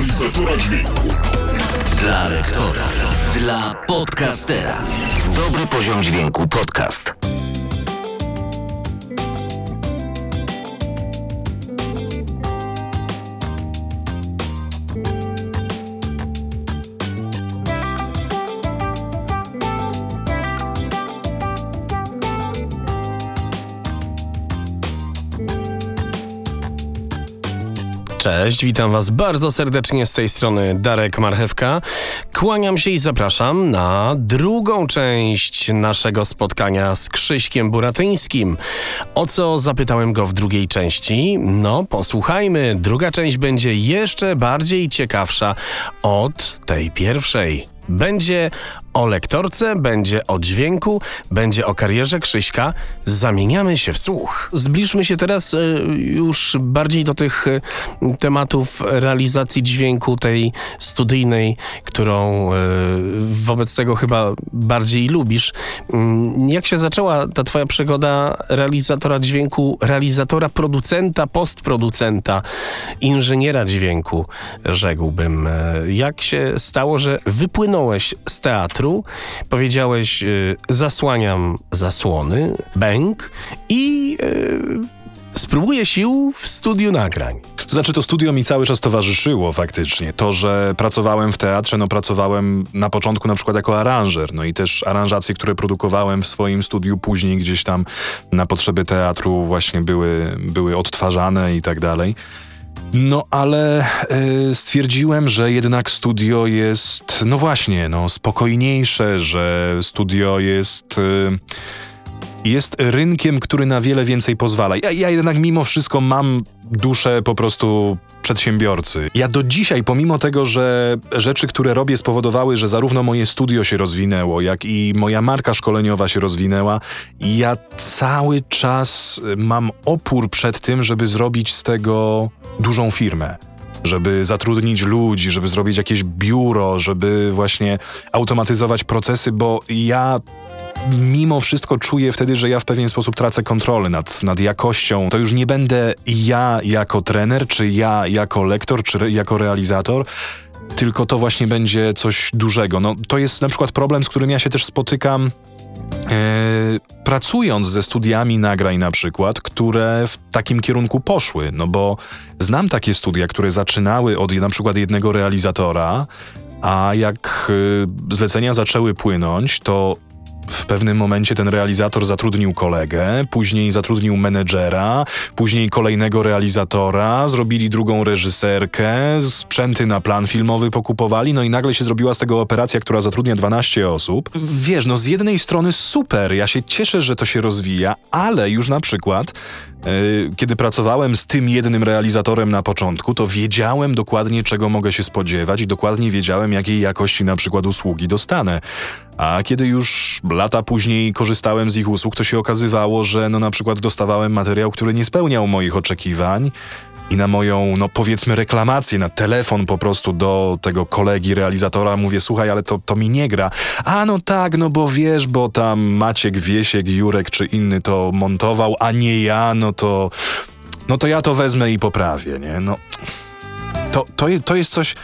realizatora dźwięku. Dla lektora. Dla podcastera. Dobry poziom dźwięku podcast. Cześć, witam Was bardzo serdecznie z tej strony Darek Marchewka. Kłaniam się i zapraszam na drugą część naszego spotkania z Krzyśkiem Buratyńskim. O co zapytałem go w drugiej części? No, posłuchajmy. Druga część będzie jeszcze bardziej ciekawsza od tej pierwszej. Będzie o lektorce, będzie o dźwięku, będzie o karierze Krzyśka. Zamieniamy się w słuch. Zbliżmy się teraz e, już bardziej do tych e, tematów realizacji dźwięku, tej studyjnej, którą e, wobec tego chyba bardziej lubisz. Mm, jak się zaczęła ta twoja przygoda realizatora dźwięku, realizatora, producenta, postproducenta, inżyniera dźwięku, rzekłbym. Jak się stało, że wypłynąłeś z teatru? Powiedziałeś, y, zasłaniam zasłony, bęk i y, spróbuję sił w studiu nagrań. To znaczy, to studio mi cały czas towarzyszyło faktycznie. To, że pracowałem w teatrze, no pracowałem na początku na przykład jako aranżer, no i też aranżacje, które produkowałem w swoim studiu później gdzieś tam na potrzeby teatru właśnie były, były odtwarzane i tak dalej. No ale y, stwierdziłem, że jednak studio jest, no właśnie, no spokojniejsze, że studio jest. Y, jest rynkiem, który na wiele więcej pozwala. Ja, ja jednak mimo wszystko mam duszę po prostu przedsiębiorcy. Ja do dzisiaj, pomimo tego, że rzeczy, które robię, spowodowały, że zarówno moje studio się rozwinęło, jak i moja marka szkoleniowa się rozwinęła, ja cały czas mam opór przed tym, żeby zrobić z tego dużą firmę żeby zatrudnić ludzi, żeby zrobić jakieś biuro, żeby właśnie automatyzować procesy, bo ja mimo wszystko czuję wtedy, że ja w pewien sposób tracę kontrolę nad, nad jakością. To już nie będę ja jako trener, czy ja jako lektor, czy re, jako realizator, tylko to właśnie będzie coś dużego. No, to jest na przykład problem, z którym ja się też spotykam pracując ze studiami nagrań na przykład, które w takim kierunku poszły, no bo znam takie studia, które zaczynały od na przykład jednego realizatora, a jak e, zlecenia zaczęły płynąć, to w pewnym momencie ten realizator zatrudnił kolegę, później zatrudnił menedżera, później kolejnego realizatora, zrobili drugą reżyserkę, sprzęty na plan filmowy pokupowali, no i nagle się zrobiła z tego operacja, która zatrudnia 12 osób. Wiesz, no z jednej strony super, ja się cieszę, że to się rozwija, ale już na przykład kiedy pracowałem z tym jednym realizatorem na początku, to wiedziałem dokładnie, czego mogę się spodziewać i dokładnie wiedziałem, jakiej jakości na przykład usługi dostanę. A kiedy już lata później korzystałem z ich usług, to się okazywało, że no na przykład dostawałem materiał, który nie spełniał moich oczekiwań. I na moją, no powiedzmy, reklamację, na telefon po prostu do tego kolegi realizatora mówię, słuchaj, ale to, to mi nie gra. A no tak, no bo wiesz, bo tam Maciek, Wiesiek, Jurek czy inny to montował, a nie ja, no to, no to ja to wezmę i poprawię, nie? No, to, to, to jest coś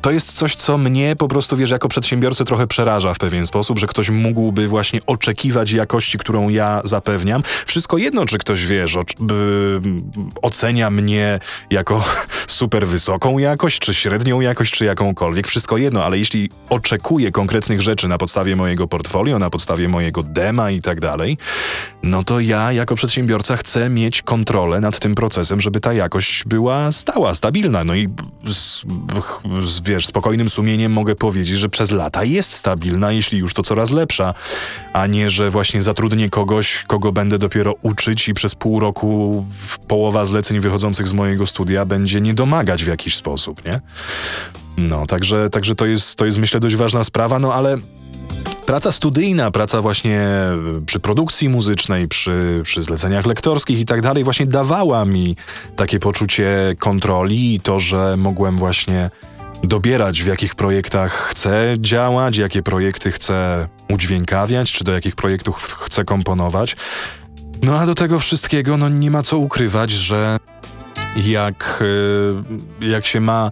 to jest coś, co mnie po prostu, wiesz, jako przedsiębiorcę trochę przeraża w pewien sposób, że ktoś mógłby właśnie oczekiwać jakości, którą ja zapewniam. Wszystko jedno, czy ktoś, wiesz, o, ocenia mnie jako super wysoką jakość, czy średnią jakość, czy jakąkolwiek. Wszystko jedno, ale jeśli oczekuje konkretnych rzeczy na podstawie mojego portfolio, na podstawie mojego dema i tak dalej, no to ja jako przedsiębiorca chcę mieć kontrolę nad tym procesem, żeby ta jakość była stała, stabilna. No i z, z wiesz, spokojnym sumieniem mogę powiedzieć, że przez lata jest stabilna, jeśli już to coraz lepsza, a nie, że właśnie zatrudnię kogoś, kogo będę dopiero uczyć i przez pół roku połowa zleceń wychodzących z mojego studia będzie nie domagać w jakiś sposób, nie? No, także, także to, jest, to jest myślę dość ważna sprawa, no ale praca studyjna, praca właśnie przy produkcji muzycznej, przy, przy zleceniach lektorskich i tak dalej, właśnie dawała mi takie poczucie kontroli i to, że mogłem właśnie dobierać, w jakich projektach chcę działać, jakie projekty chcę udźwiękawiać, czy do jakich projektów chcę komponować. No a do tego wszystkiego, no nie ma co ukrywać, że jak, y, jak się ma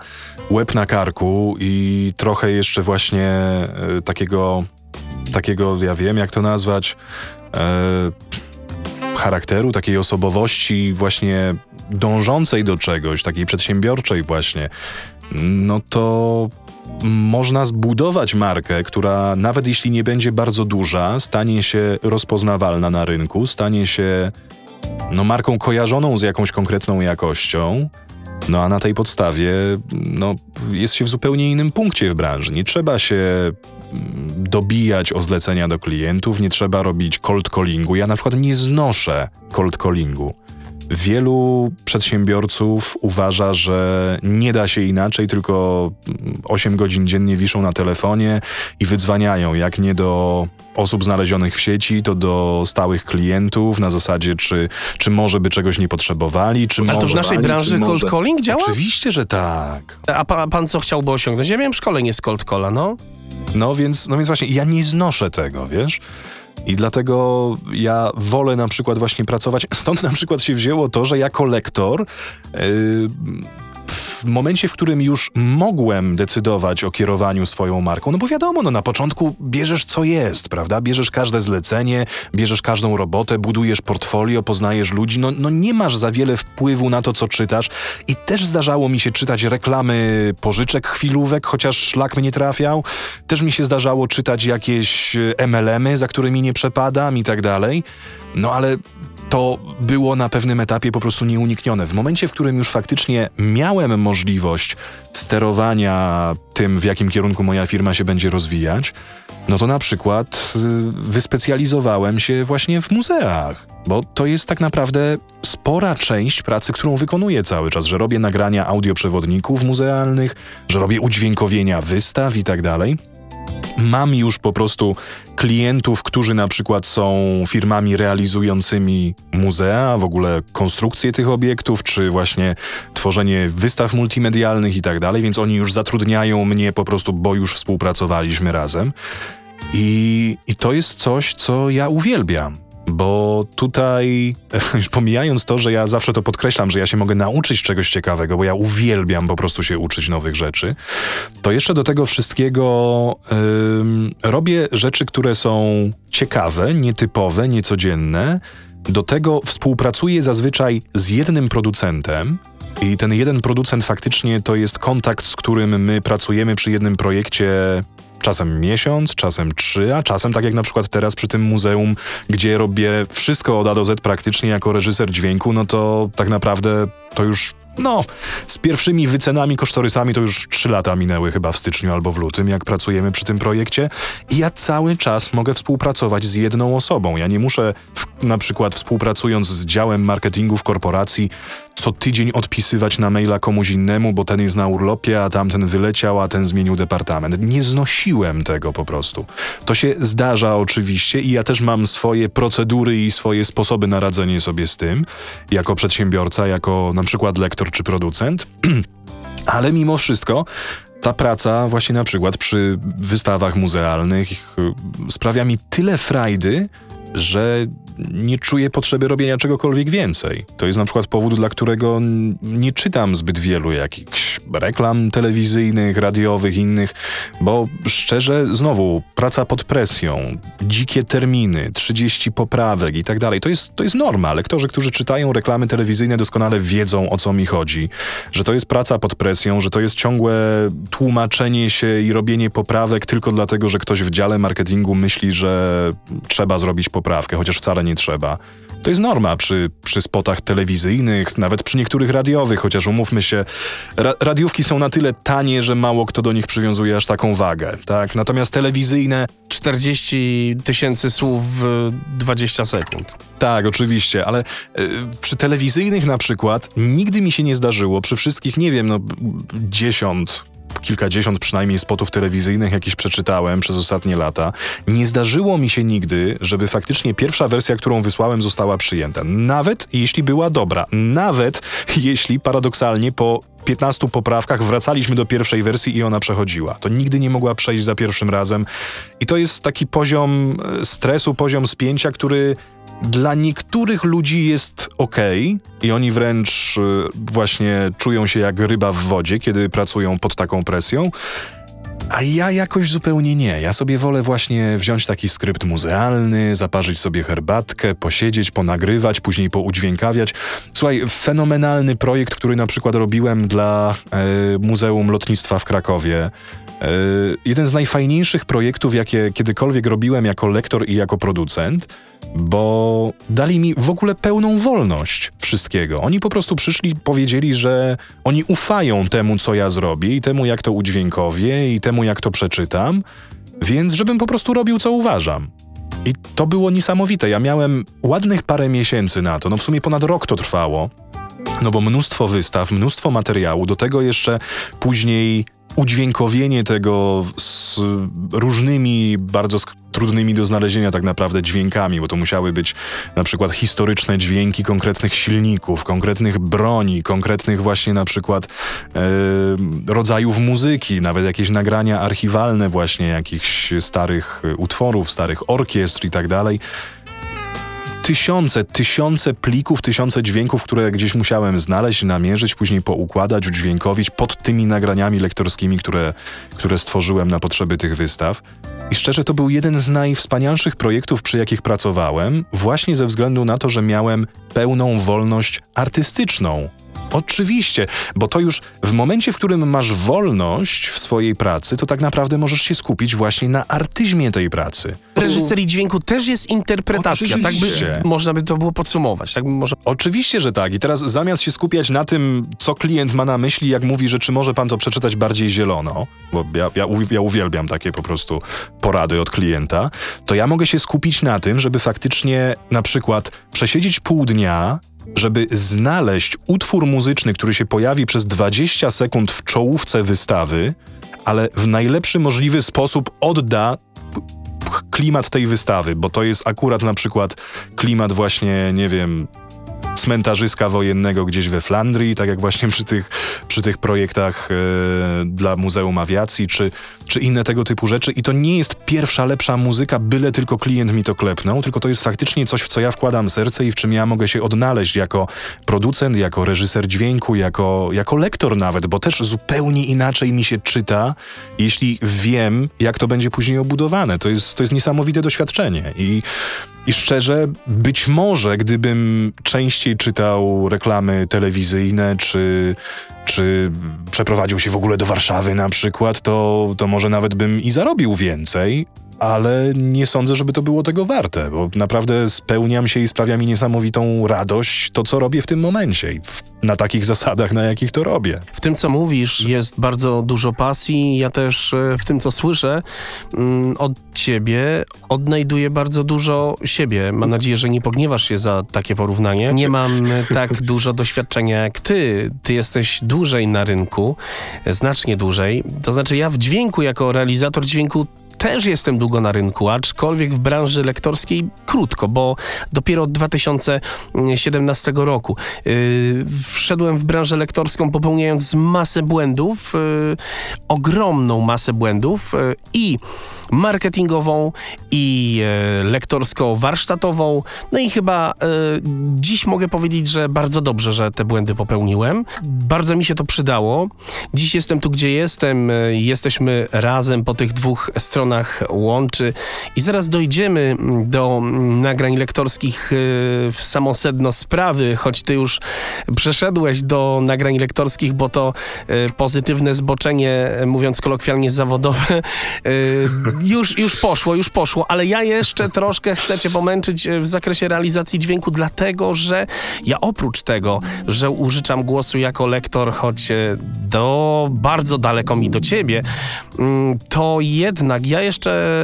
łeb na karku i trochę jeszcze właśnie y, takiego, takiego, ja wiem jak to nazwać, y, charakteru, takiej osobowości właśnie dążącej do czegoś, takiej przedsiębiorczej właśnie, no to można zbudować markę, która nawet jeśli nie będzie bardzo duża, stanie się rozpoznawalna na rynku, stanie się no, marką kojarzoną z jakąś konkretną jakością. No a na tej podstawie no, jest się w zupełnie innym punkcie w branży. Nie trzeba się mm, dobijać o zlecenia do klientów, nie trzeba robić cold callingu. Ja na przykład nie znoszę cold callingu. Wielu przedsiębiorców uważa, że nie da się inaczej, tylko 8 godzin dziennie wiszą na telefonie i wydzwaniają, jak nie do osób znalezionych w sieci, to do stałych klientów na zasadzie, czy, czy może by czegoś nie potrzebowali, czy A może... to w naszej branży cold calling działa? Oczywiście, że tak. A pan, pan co chciałby osiągnąć? Ja miałem szkolenie z cold calla, no. No więc, no więc właśnie, ja nie znoszę tego, wiesz? I dlatego ja wolę na przykład właśnie pracować. Stąd na przykład się wzięło to, że jako lektor. Yy, w momencie, w którym już mogłem decydować o kierowaniu swoją marką, no bo wiadomo, no na początku bierzesz co jest, prawda? Bierzesz każde zlecenie, bierzesz każdą robotę, budujesz portfolio, poznajesz ludzi, no, no nie masz za wiele wpływu na to, co czytasz. I też zdarzało mi się czytać reklamy pożyczek chwilówek, chociaż szlak mnie trafiał. Też mi się zdarzało czytać jakieś MLM-y, za którymi nie przepadam i tak dalej. No ale to było na pewnym etapie po prostu nieuniknione. W momencie, w którym już faktycznie miałem możliwość sterowania tym, w jakim kierunku moja firma się będzie rozwijać, no to na przykład y, wyspecjalizowałem się właśnie w muzeach, bo to jest tak naprawdę spora część pracy, którą wykonuję cały czas, że robię nagrania audioprzewodników muzealnych, że robię udźwiękowienia wystaw i tak dalej. Mam już po prostu klientów, którzy na przykład są firmami realizującymi muzea, w ogóle konstrukcję tych obiektów, czy właśnie tworzenie wystaw multimedialnych i tak dalej, więc oni już zatrudniają mnie po prostu, bo już współpracowaliśmy razem. I, I to jest coś, co ja uwielbiam bo tutaj, już pomijając to, że ja zawsze to podkreślam, że ja się mogę nauczyć czegoś ciekawego, bo ja uwielbiam po prostu się uczyć nowych rzeczy, to jeszcze do tego wszystkiego robię rzeczy, które są ciekawe, nietypowe, niecodzienne. Do tego współpracuję zazwyczaj z jednym producentem, i ten jeden producent faktycznie to jest kontakt, z którym my pracujemy przy jednym projekcie czasem miesiąc, czasem trzy, a czasem tak jak na przykład teraz przy tym muzeum, gdzie robię wszystko od A do Z praktycznie jako reżyser dźwięku, no to tak naprawdę to już no, z pierwszymi wycenami, kosztorysami to już trzy lata minęły chyba w styczniu albo w lutym, jak pracujemy przy tym projekcie. I ja cały czas mogę współpracować z jedną osobą. Ja nie muszę na przykład współpracując z działem marketingu w korporacji co tydzień odpisywać na maila komuś innemu, bo ten jest na urlopie, a tamten wyleciał, a ten zmienił departament. Nie znosiłem tego po prostu. To się zdarza oczywiście i ja też mam swoje procedury i swoje sposoby na radzenie sobie z tym, jako przedsiębiorca, jako na przykład lektor czy producent. Ale mimo wszystko ta praca właśnie na przykład przy wystawach muzealnych sprawia mi tyle frajdy, że nie czuję potrzeby robienia czegokolwiek więcej. To jest na przykład powód, dla którego nie czytam zbyt wielu jakichś reklam telewizyjnych, radiowych, innych, bo szczerze, znowu, praca pod presją, dzikie terminy, 30 poprawek i tak dalej, to jest, to jest norma. Lektorzy, którzy czytają reklamy telewizyjne doskonale wiedzą, o co mi chodzi, że to jest praca pod presją, że to jest ciągłe tłumaczenie się i robienie poprawek tylko dlatego, że ktoś w dziale marketingu myśli, że trzeba zrobić poprawkę, chociaż wcale nie nie trzeba. To jest norma przy, przy spotach telewizyjnych, nawet przy niektórych radiowych, chociaż umówmy się, ra radiówki są na tyle tanie, że mało kto do nich przywiązuje aż taką wagę, tak? Natomiast telewizyjne... 40 tysięcy słów w 20 sekund. Tak, oczywiście, ale y, przy telewizyjnych na przykład nigdy mi się nie zdarzyło, przy wszystkich, nie wiem, no dziesiąt, kilkadziesiąt przynajmniej spotów telewizyjnych jakieś przeczytałem przez ostatnie lata. Nie zdarzyło mi się nigdy, żeby faktycznie pierwsza wersja, którą wysłałem, została przyjęta. Nawet jeśli była dobra. Nawet jeśli paradoksalnie po 15 poprawkach wracaliśmy do pierwszej wersji i ona przechodziła. To nigdy nie mogła przejść za pierwszym razem. I to jest taki poziom e, stresu, poziom spięcia, który dla niektórych ludzi jest ok i oni wręcz y, właśnie czują się jak ryba w wodzie, kiedy pracują pod taką presją. A ja jakoś zupełnie nie. Ja sobie wolę właśnie wziąć taki skrypt muzealny, zaparzyć sobie herbatkę, posiedzieć, ponagrywać, później poudźwiękawiać. Słuchaj, fenomenalny projekt, który na przykład robiłem dla e, Muzeum Lotnictwa w Krakowie. E, jeden z najfajniejszych projektów, jakie kiedykolwiek robiłem jako lektor i jako producent bo dali mi w ogóle pełną wolność wszystkiego. Oni po prostu przyszli, powiedzieli, że oni ufają temu, co ja zrobię i temu, jak to udźwiękowię i temu, jak to przeczytam, więc żebym po prostu robił, co uważam. I to było niesamowite. Ja miałem ładnych parę miesięcy na to, no w sumie ponad rok to trwało. No bo mnóstwo wystaw, mnóstwo materiału, do tego jeszcze później udźwiękowienie tego z różnymi, bardzo trudnymi do znalezienia tak naprawdę dźwiękami, bo to musiały być na przykład historyczne dźwięki konkretnych silników, konkretnych broni, konkretnych właśnie na przykład e, rodzajów muzyki, nawet jakieś nagrania archiwalne właśnie jakichś starych utworów, starych orkiestr i tak dalej tysiące, tysiące plików, tysiące dźwięków, które gdzieś musiałem znaleźć, namierzyć, później poukładać, udźwiękowić pod tymi nagraniami lektorskimi, które, które stworzyłem na potrzeby tych wystaw. I szczerze, to był jeden z najwspanialszych projektów, przy jakich pracowałem, właśnie ze względu na to, że miałem pełną wolność artystyczną. Oczywiście, bo to już w momencie, w którym masz wolność w swojej pracy, to tak naprawdę możesz się skupić właśnie na artyzmie tej pracy. W reżyserii dźwięku też jest interpretacja, Oczywiście. tak by można by to było podsumować. Tak by może... Oczywiście, że tak. I teraz zamiast się skupiać na tym, co klient ma na myśli, jak mówi, że czy może pan to przeczytać bardziej zielono, bo ja, ja, ja uwielbiam takie po prostu porady od klienta, to ja mogę się skupić na tym, żeby faktycznie na przykład przesiedzieć pół dnia żeby znaleźć utwór muzyczny, który się pojawi przez 20 sekund w czołówce wystawy, ale w najlepszy możliwy sposób odda klimat tej wystawy, bo to jest akurat na przykład klimat właśnie, nie wiem, cmentarzyska wojennego gdzieś we Flandrii, tak jak właśnie przy tych, przy tych projektach e, dla Muzeum Awiacji, czy, czy inne tego typu rzeczy. I to nie jest pierwsza, lepsza muzyka, byle tylko klient mi to klepnął, tylko to jest faktycznie coś, w co ja wkładam serce i w czym ja mogę się odnaleźć jako producent, jako reżyser dźwięku, jako, jako lektor nawet, bo też zupełnie inaczej mi się czyta, jeśli wiem, jak to będzie później obudowane. To jest, to jest niesamowite doświadczenie. I i szczerze, być może gdybym częściej czytał reklamy telewizyjne, czy, czy przeprowadził się w ogóle do Warszawy na przykład, to, to może nawet bym i zarobił więcej, ale nie sądzę, żeby to było tego warte, bo naprawdę spełniam się i sprawia mi niesamowitą radość to, co robię w tym momencie na takich zasadach, na jakich to robię. W tym, co mówisz, jest bardzo dużo pasji. Ja też e, w tym, co słyszę mm, od ciebie, odnajduję bardzo dużo siebie. Mam nadzieję, że nie pogniewasz się za takie porównanie. Nie mam tak dużo doświadczenia jak ty. Ty jesteś dłużej na rynku, znacznie dłużej. To znaczy, ja w dźwięku, jako realizator dźwięku, też jestem długo na rynku, aczkolwiek w branży lektorskiej krótko, bo dopiero od 2017 roku yy, wszedłem w branżę lektorską popełniając masę błędów, yy, ogromną masę błędów yy, i marketingową i yy, lektorsko-warsztatową. No i chyba yy, dziś mogę powiedzieć, że bardzo dobrze, że te błędy popełniłem. Bardzo mi się to przydało. Dziś jestem tu, gdzie jestem. Yy, jesteśmy razem po tych dwóch stronach stronach łączy. I zaraz dojdziemy do nagrań lektorskich y, w samo sedno sprawy, choć ty już przeszedłeś do nagrań lektorskich, bo to y, pozytywne zboczenie, mówiąc kolokwialnie zawodowe, y, już, już poszło, już poszło, ale ja jeszcze troszkę chcę cię pomęczyć w zakresie realizacji dźwięku, dlatego, że ja oprócz tego, że użyczam głosu jako lektor, choć do bardzo daleko mi do ciebie, mm, to jednak ja jeszcze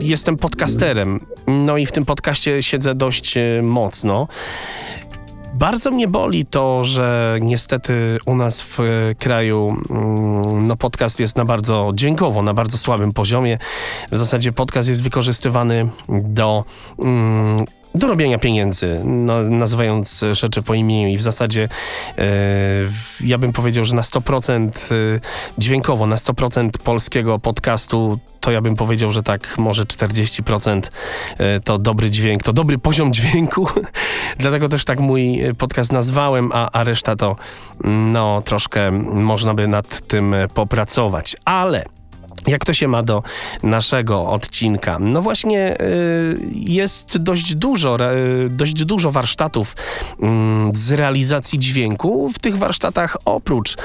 jestem podcasterem, no i w tym podcaście siedzę dość e, mocno. Bardzo mnie boli to, że niestety u nas w kraju mm, no podcast jest na bardzo dźwiękowo, na bardzo słabym poziomie. W zasadzie podcast jest wykorzystywany do mm, do robienia pieniędzy, no, nazywając rzeczy po imieniu i w zasadzie e, ja bym powiedział, że na 100% e, dźwiękowo, na 100% polskiego podcastu to ja bym powiedział, że tak może 40% e, to dobry dźwięk, to dobry poziom dźwięku. Dlatego też tak mój podcast nazwałem, a, a reszta to no troszkę można by nad tym popracować. Ale jak to się ma do naszego odcinka? No właśnie y, jest dość dużo, dość dużo warsztatów mm, z realizacji dźwięku. W tych warsztatach oprócz y,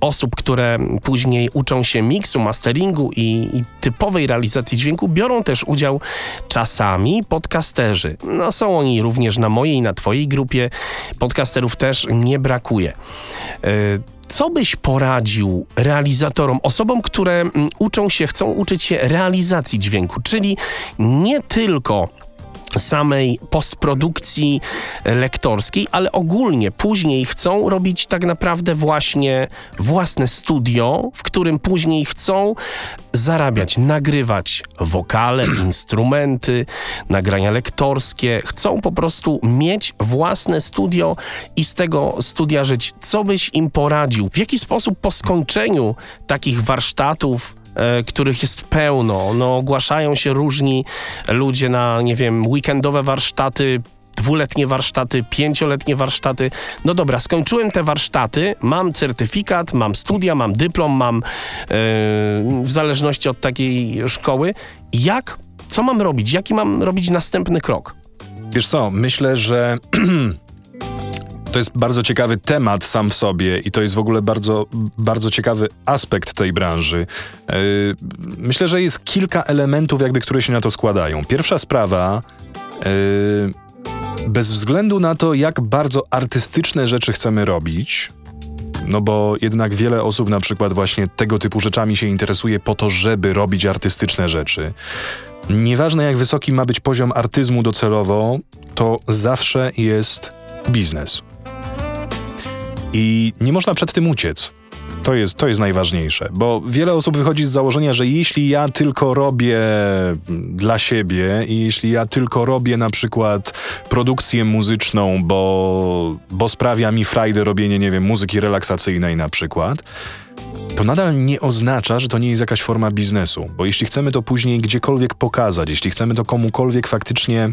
osób, które później uczą się miksu, masteringu i, i, typowej realizacji dźwięku, biorą też udział czasami podcasterzy. No są oni również na mojej, na twojej grupie. Podcasterów też nie brakuje. Y, co byś poradził realizatorom, osobom, które mm, uczą się, chcą uczyć się realizacji dźwięku, czyli nie tylko samej postprodukcji lektorskiej, ale ogólnie później chcą robić tak naprawdę właśnie własne studio, w którym później chcą zarabiać, nagrywać wokale, instrumenty, nagrania lektorskie. Chcą po prostu mieć własne studio i z tego studia żyć. Co byś im poradził? W jaki sposób po skończeniu takich warsztatów których jest pełno. No, ogłaszają się różni ludzie na, nie wiem, weekendowe warsztaty, dwuletnie warsztaty, pięcioletnie warsztaty. No dobra, skończyłem te warsztaty, mam certyfikat, mam studia, mam dyplom, mam yy, w zależności od takiej szkoły. Jak, co mam robić? Jaki mam robić następny krok? Wiesz co, myślę, że To jest bardzo ciekawy temat sam w sobie i to jest w ogóle bardzo, bardzo ciekawy aspekt tej branży. Yy, myślę, że jest kilka elementów, jakby, które się na to składają. Pierwsza sprawa. Yy, bez względu na to, jak bardzo artystyczne rzeczy chcemy robić, no bo jednak wiele osób na przykład właśnie tego typu rzeczami się interesuje po to, żeby robić artystyczne rzeczy. Nieważne jak wysoki ma być poziom artyzmu docelowo, to zawsze jest biznes. I nie można przed tym uciec. To jest, to jest najważniejsze, bo wiele osób wychodzi z założenia, że jeśli ja tylko robię dla siebie i jeśli ja tylko robię na przykład produkcję muzyczną, bo, bo sprawia mi frajdę robienie, nie wiem, muzyki relaksacyjnej na przykład, to nadal nie oznacza, że to nie jest jakaś forma biznesu, bo jeśli chcemy to później gdziekolwiek pokazać, jeśli chcemy to komukolwiek faktycznie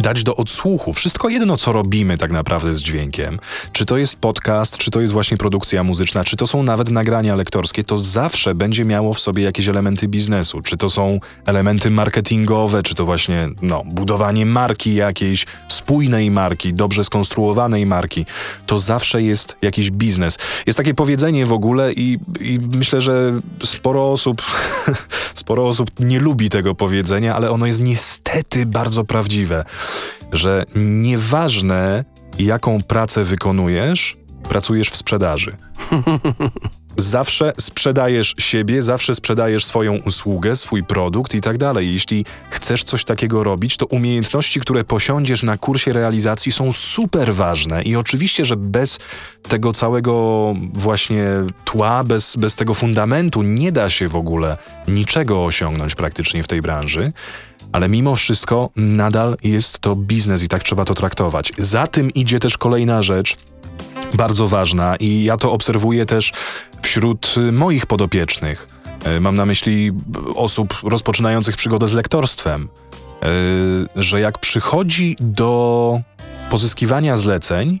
dać do odsłuchu. Wszystko jedno, co robimy tak naprawdę z dźwiękiem. Czy to jest podcast, czy to jest właśnie produkcja muzyczna, czy to są nawet nagrania lektorskie, to zawsze będzie miało w sobie jakieś elementy biznesu. Czy to są elementy marketingowe, czy to właśnie no, budowanie marki jakiejś, spójnej marki, dobrze skonstruowanej marki. To zawsze jest jakiś biznes. Jest takie powiedzenie w ogóle i, i myślę, że sporo osób, sporo osób nie lubi tego powiedzenia, ale ono jest niestety bardzo prawdziwe że nieważne jaką pracę wykonujesz, pracujesz w sprzedaży. Zawsze sprzedajesz siebie, zawsze sprzedajesz swoją usługę, swój produkt i tak dalej. Jeśli chcesz coś takiego robić, to umiejętności, które posiądziesz na kursie realizacji są super ważne i oczywiście, że bez tego całego właśnie tła, bez, bez tego fundamentu nie da się w ogóle niczego osiągnąć praktycznie w tej branży ale mimo wszystko nadal jest to biznes i tak trzeba to traktować. Za tym idzie też kolejna rzecz, bardzo ważna i ja to obserwuję też wśród moich podopiecznych. E, mam na myśli osób rozpoczynających przygodę z lektorstwem, e, że jak przychodzi do pozyskiwania zleceń,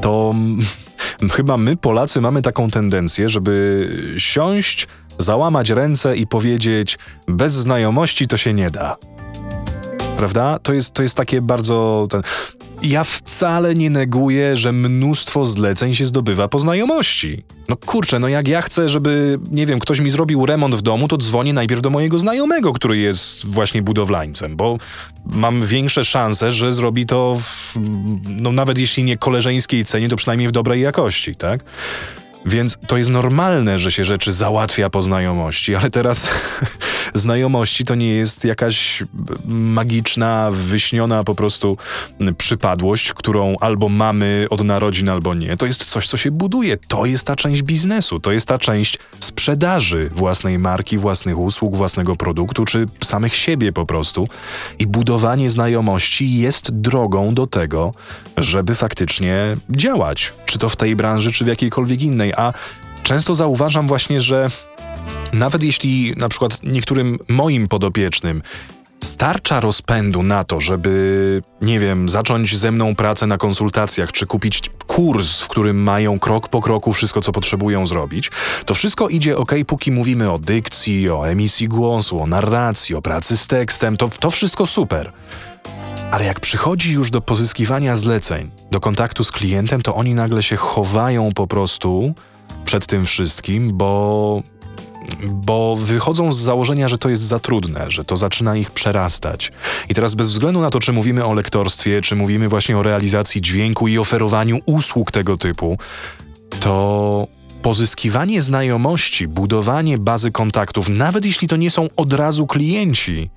to chyba my, Polacy, mamy taką tendencję, żeby siąść, załamać ręce i powiedzieć: bez znajomości to się nie da. Prawda? To jest, to jest takie bardzo. Ten... Ja wcale nie neguję, że mnóstwo zleceń się zdobywa po znajomości. No kurczę, no jak ja chcę, żeby, nie wiem, ktoś mi zrobił remont w domu, to dzwonię najpierw do mojego znajomego, który jest właśnie budowlańcem, bo mam większe szanse, że zrobi to w, no nawet jeśli nie koleżeńskiej cenie, to przynajmniej w dobrej jakości, tak? Więc to jest normalne, że się rzeczy załatwia po znajomości, ale teraz znajomości to nie jest jakaś magiczna, wyśniona po prostu przypadłość, którą albo mamy od narodzin, albo nie. To jest coś, co się buduje. To jest ta część biznesu, to jest ta część sprzedaży własnej marki, własnych usług, własnego produktu, czy samych siebie po prostu. I budowanie znajomości jest drogą do tego, żeby faktycznie działać, czy to w tej branży, czy w jakiejkolwiek innej. A często zauważam właśnie, że nawet jeśli na przykład niektórym moim podopiecznym starcza rozpędu na to, żeby, nie wiem, zacząć ze mną pracę na konsultacjach, czy kupić kurs, w którym mają krok po kroku wszystko, co potrzebują zrobić, to wszystko idzie ok, póki mówimy o dykcji, o emisji głosu, o narracji, o pracy z tekstem, to, to wszystko super. Ale jak przychodzi już do pozyskiwania zleceń, do kontaktu z klientem, to oni nagle się chowają po prostu przed tym wszystkim, bo bo wychodzą z założenia, że to jest za trudne, że to zaczyna ich przerastać. I teraz bez względu na to, czy mówimy o lektorstwie, czy mówimy właśnie o realizacji dźwięku i oferowaniu usług tego typu, to pozyskiwanie znajomości, budowanie bazy kontaktów, nawet jeśli to nie są od razu klienci,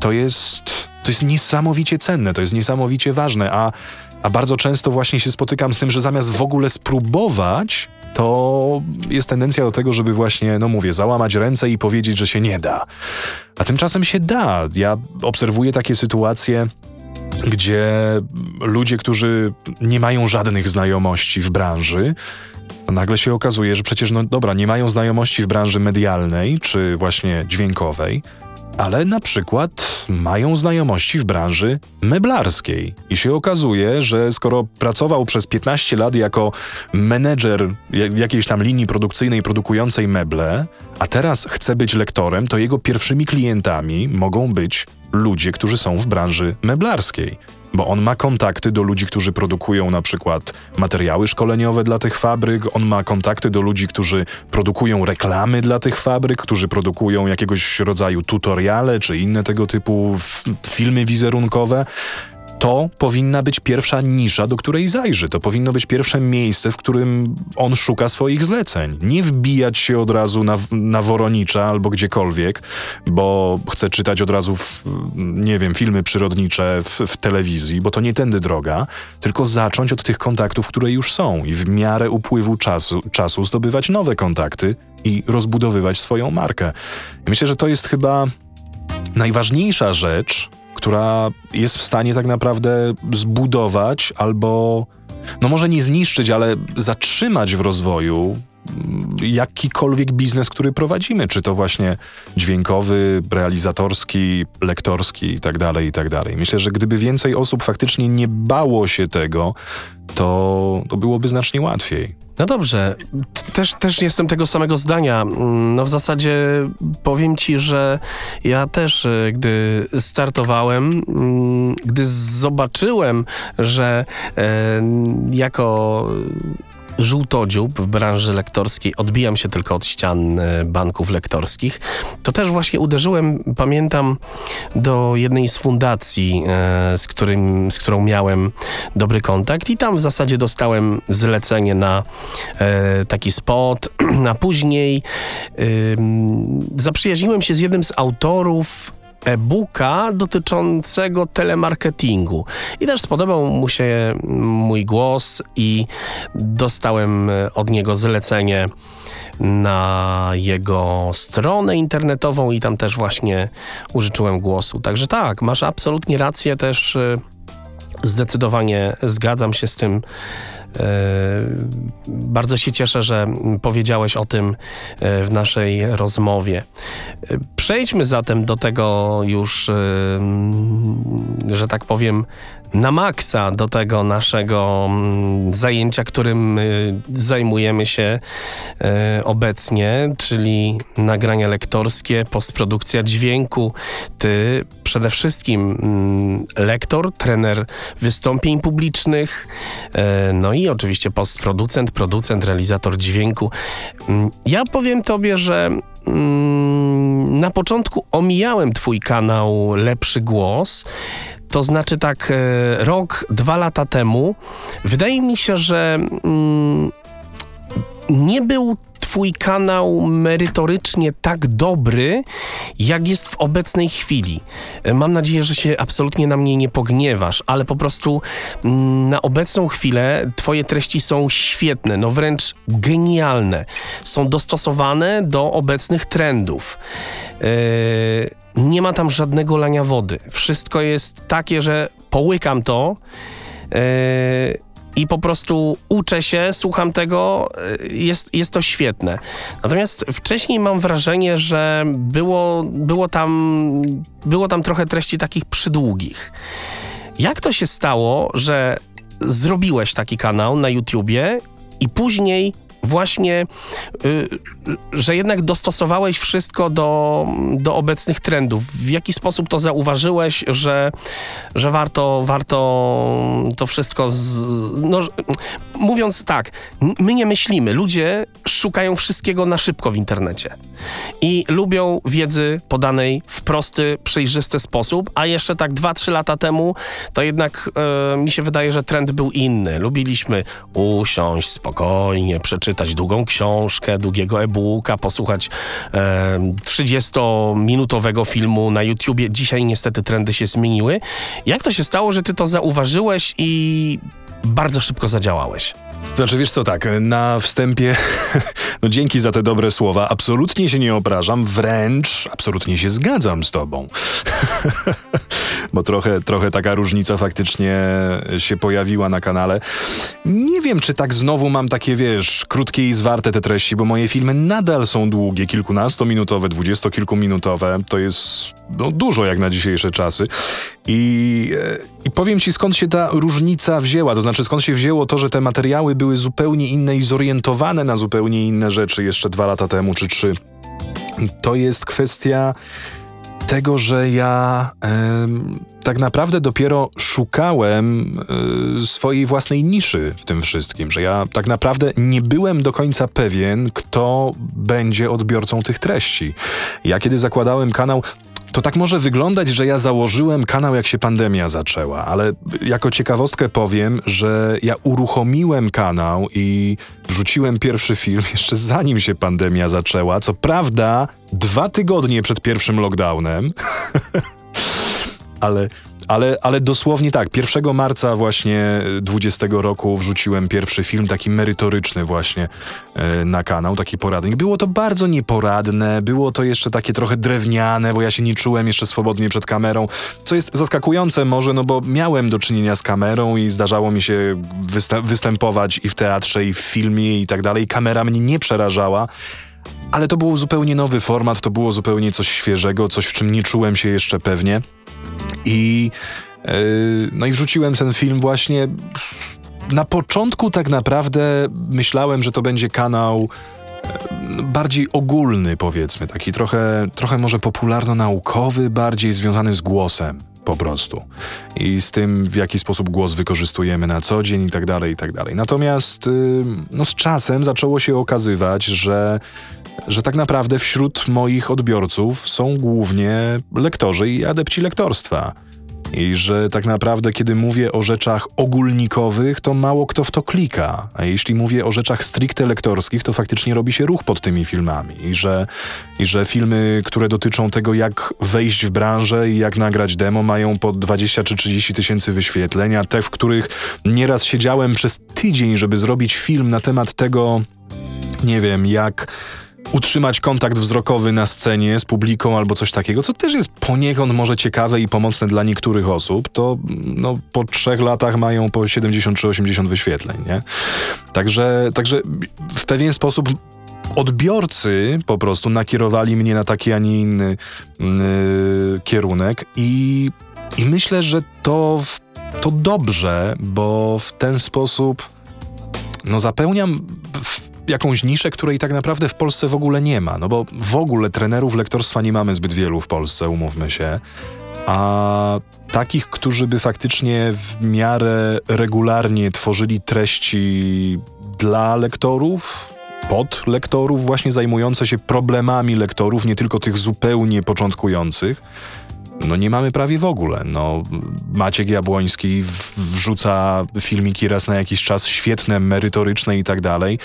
to jest, to jest niesamowicie cenne, to jest niesamowicie ważne, a, a bardzo często właśnie się spotykam z tym, że zamiast w ogóle spróbować, to jest tendencja do tego, żeby właśnie, no mówię, załamać ręce i powiedzieć, że się nie da. A tymczasem się da. Ja obserwuję takie sytuacje, gdzie ludzie, którzy nie mają żadnych znajomości w branży, nagle się okazuje, że przecież, no dobra, nie mają znajomości w branży medialnej czy właśnie dźwiękowej, ale na przykład mają znajomości w branży meblarskiej. I się okazuje, że skoro pracował przez 15 lat jako menedżer jakiejś tam linii produkcyjnej produkującej meble, a teraz chce być lektorem, to jego pierwszymi klientami mogą być ludzie, którzy są w branży meblarskiej bo on ma kontakty do ludzi, którzy produkują na przykład materiały szkoleniowe dla tych fabryk, on ma kontakty do ludzi, którzy produkują reklamy dla tych fabryk, którzy produkują jakiegoś rodzaju tutoriale czy inne tego typu filmy wizerunkowe to powinna być pierwsza nisza, do której zajrzy. To powinno być pierwsze miejsce, w którym on szuka swoich zleceń. Nie wbijać się od razu na, na Woronicza albo gdziekolwiek, bo chce czytać od razu, w, nie wiem, filmy przyrodnicze w, w telewizji, bo to nie tędy droga, tylko zacząć od tych kontaktów, które już są i w miarę upływu czasu, czasu zdobywać nowe kontakty i rozbudowywać swoją markę. Myślę, że to jest chyba najważniejsza rzecz, która jest w stanie tak naprawdę zbudować albo, no może nie zniszczyć, ale zatrzymać w rozwoju mm, jakikolwiek biznes, który prowadzimy, czy to właśnie dźwiękowy, realizatorski, lektorski itd., tak itd. Tak Myślę, że gdyby więcej osób faktycznie nie bało się tego, to, to byłoby znacznie łatwiej. No dobrze, też, też jestem tego samego zdania. No w zasadzie powiem ci, że ja też, y, gdy startowałem, mm, gdy zobaczyłem, że e, jako żółtodziób w branży lektorskiej, odbijam się tylko od ścian e, banków lektorskich, to też właśnie uderzyłem, pamiętam, do jednej z fundacji, e, z, którym, z którą miałem dobry kontakt i tam w zasadzie dostałem zlecenie na e, taki spot, a później zaprzyjaźniłem się z jednym z autorów e-booka dotyczącego telemarketingu. I też spodobał mu się mój głos i dostałem od niego zlecenie na jego stronę internetową i tam też właśnie użyczyłem głosu. Także tak, masz absolutnie rację też y, zdecydowanie zgadzam się z tym bardzo się cieszę, że powiedziałeś o tym e, w naszej rozmowie. E, przejdźmy zatem do tego już, że tak powiem, na maksa do tego naszego mm, zajęcia, którym y, zajmujemy się y, obecnie, czyli nagrania lektorskie, postprodukcja dźwięku. Ty przede wszystkim mm, lektor, trener wystąpień publicznych, y, no i oczywiście postproducent, producent, realizator dźwięku. Mm, ja powiem tobie, że na początku omijałem twój kanał Lepszy Głos, to znaczy tak e, rok, dwa lata temu, wydaje mi się, że mm, nie był twój kanał merytorycznie tak dobry, jak jest w obecnej chwili. Mam nadzieję, że się absolutnie na mnie nie pogniewasz, ale po prostu mm, na obecną chwilę twoje treści są świetne, no wręcz genialne. Są dostosowane do obecnych trendów. Yy, nie ma tam żadnego lania wody. Wszystko jest takie, że połykam to. Yy, i po prostu uczę się, słucham tego, y, jest, jest to świetne. Natomiast wcześniej mam wrażenie, że było, było, tam, było tam trochę treści takich przydługich. Jak to się stało, że zrobiłeś taki kanał na YouTubie i później właśnie, y, że jednak dostosowałeś wszystko do, do obecnych trendów. W jaki sposób to zauważyłeś, że, że warto, warto to wszystko. Z, no, mówiąc tak, my nie myślimy. Ludzie szukają wszystkiego na szybko w internecie i lubią wiedzy podanej w prosty, przejrzysty sposób. A jeszcze tak 2-3 lata temu, to jednak e, mi się wydaje, że trend był inny. Lubiliśmy usiąść spokojnie, przeczytać długą książkę, długiego e-booka, posłuchać e, 30-minutowego filmu na YouTubie. Dzisiaj niestety trendy się zmieniły. Jak to się stało, że ty to zauważyłeś i bardzo szybko zadziałałeś? Znaczy, wiesz co, tak, na wstępie, no dzięki za te dobre słowa, absolutnie się nie obrażam, wręcz absolutnie się zgadzam z tobą. Bo trochę, trochę taka różnica faktycznie się pojawiła na kanale. Nie wiem, czy tak znowu mam takie, wiesz, krótkie i zwarte te treści, bo moje filmy nadal są długie, kilkunastominutowe, dwudziestokilkuminutowe. To jest no, dużo jak na dzisiejsze czasy. I, e, I powiem ci, skąd się ta różnica wzięła, to znaczy skąd się wzięło to, że te materiały były zupełnie inne i zorientowane na zupełnie inne rzeczy jeszcze dwa lata temu czy trzy. To jest kwestia tego, że ja tak naprawdę dopiero szukałem y, swojej własnej niszy w tym wszystkim, że ja tak naprawdę nie byłem do końca pewien, kto będzie odbiorcą tych treści. Ja kiedy zakładałem kanał, to tak może wyglądać, że ja założyłem kanał, jak się pandemia zaczęła, ale jako ciekawostkę powiem, że ja uruchomiłem kanał i wrzuciłem pierwszy film jeszcze zanim się pandemia zaczęła. Co prawda, dwa tygodnie przed pierwszym lockdownem. ale ale, ale dosłownie tak, 1 marca właśnie 20 roku wrzuciłem pierwszy film, taki merytoryczny właśnie e, na kanał, taki poradnik. Było to bardzo nieporadne, było to jeszcze takie trochę drewniane, bo ja się nie czułem jeszcze swobodnie przed kamerą, co jest zaskakujące może, no bo miałem do czynienia z kamerą i zdarzało mi się występować i w teatrze, i w filmie i tak dalej. Kamera mnie nie przerażała, ale to był zupełnie nowy format, to było zupełnie coś świeżego, coś w czym nie czułem się jeszcze pewnie. I, yy, no i wrzuciłem ten film właśnie. Na początku tak naprawdę myślałem, że to będzie kanał e, bardziej ogólny, powiedzmy, taki trochę, trochę może popularno-naukowy, bardziej związany z głosem po prostu. I z tym, w jaki sposób głos wykorzystujemy na co dzień i tak dalej, i tak dalej. Natomiast y, no, z czasem zaczęło się okazywać, że że tak naprawdę wśród moich odbiorców są głównie lektorzy i adepci lektorstwa. I że tak naprawdę, kiedy mówię o rzeczach ogólnikowych, to mało kto w to klika. A jeśli mówię o rzeczach stricte lektorskich, to faktycznie robi się ruch pod tymi filmami. I że, i że filmy, które dotyczą tego, jak wejść w branżę i jak nagrać demo, mają po 20 czy 30 tysięcy wyświetleń, a te, w których nieraz siedziałem przez tydzień, żeby zrobić film na temat tego, nie wiem, jak utrzymać kontakt wzrokowy na scenie z publiką albo coś takiego, co też jest poniekąd może ciekawe i pomocne dla niektórych osób, to no, po trzech latach mają po 70 czy 80 wyświetleń, nie? Także, także w pewien sposób odbiorcy po prostu nakierowali mnie na taki, a nie inny yy, kierunek i, i myślę, że to, to dobrze, bo w ten sposób no zapełniam w jakąś niszę, której tak naprawdę w Polsce w ogóle nie ma. No bo w ogóle trenerów lektorstwa nie mamy zbyt wielu w Polsce, umówmy się. A takich, którzy by faktycznie w miarę regularnie tworzyli treści dla lektorów, pod lektorów, właśnie zajmujące się problemami lektorów, nie tylko tych zupełnie początkujących, no nie mamy prawie w ogóle. No, Maciek Jabłoński wrzuca filmiki raz na jakiś czas, świetne, merytoryczne i tak dalej,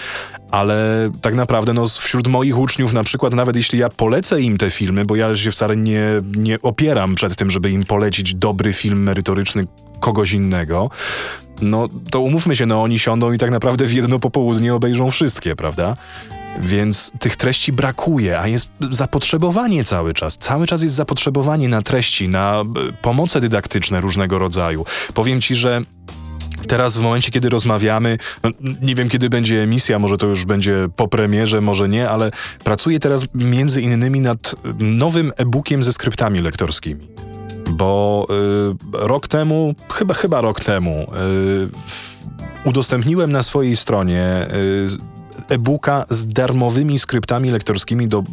ale tak naprawdę no, wśród moich uczniów na przykład, nawet jeśli ja polecę im te filmy, bo ja się wcale nie, nie opieram przed tym, żeby im polecić dobry film merytoryczny kogoś innego, no to umówmy się, no oni siądą i tak naprawdę w jedno popołudnie obejrzą wszystkie, prawda? Więc tych treści brakuje, a jest zapotrzebowanie cały czas. Cały czas jest zapotrzebowanie na treści, na e, pomoce dydaktyczne różnego rodzaju. Powiem ci, że Teraz w momencie, kiedy rozmawiamy, no, nie wiem kiedy będzie emisja, może to już będzie po premierze, może nie, ale pracuję teraz między innymi nad nowym e-bookiem ze skryptami lektorskimi. Bo y, rok temu, chyba chyba rok temu, y, udostępniłem na swojej stronie e-booka z darmowymi skryptami lektorskimi do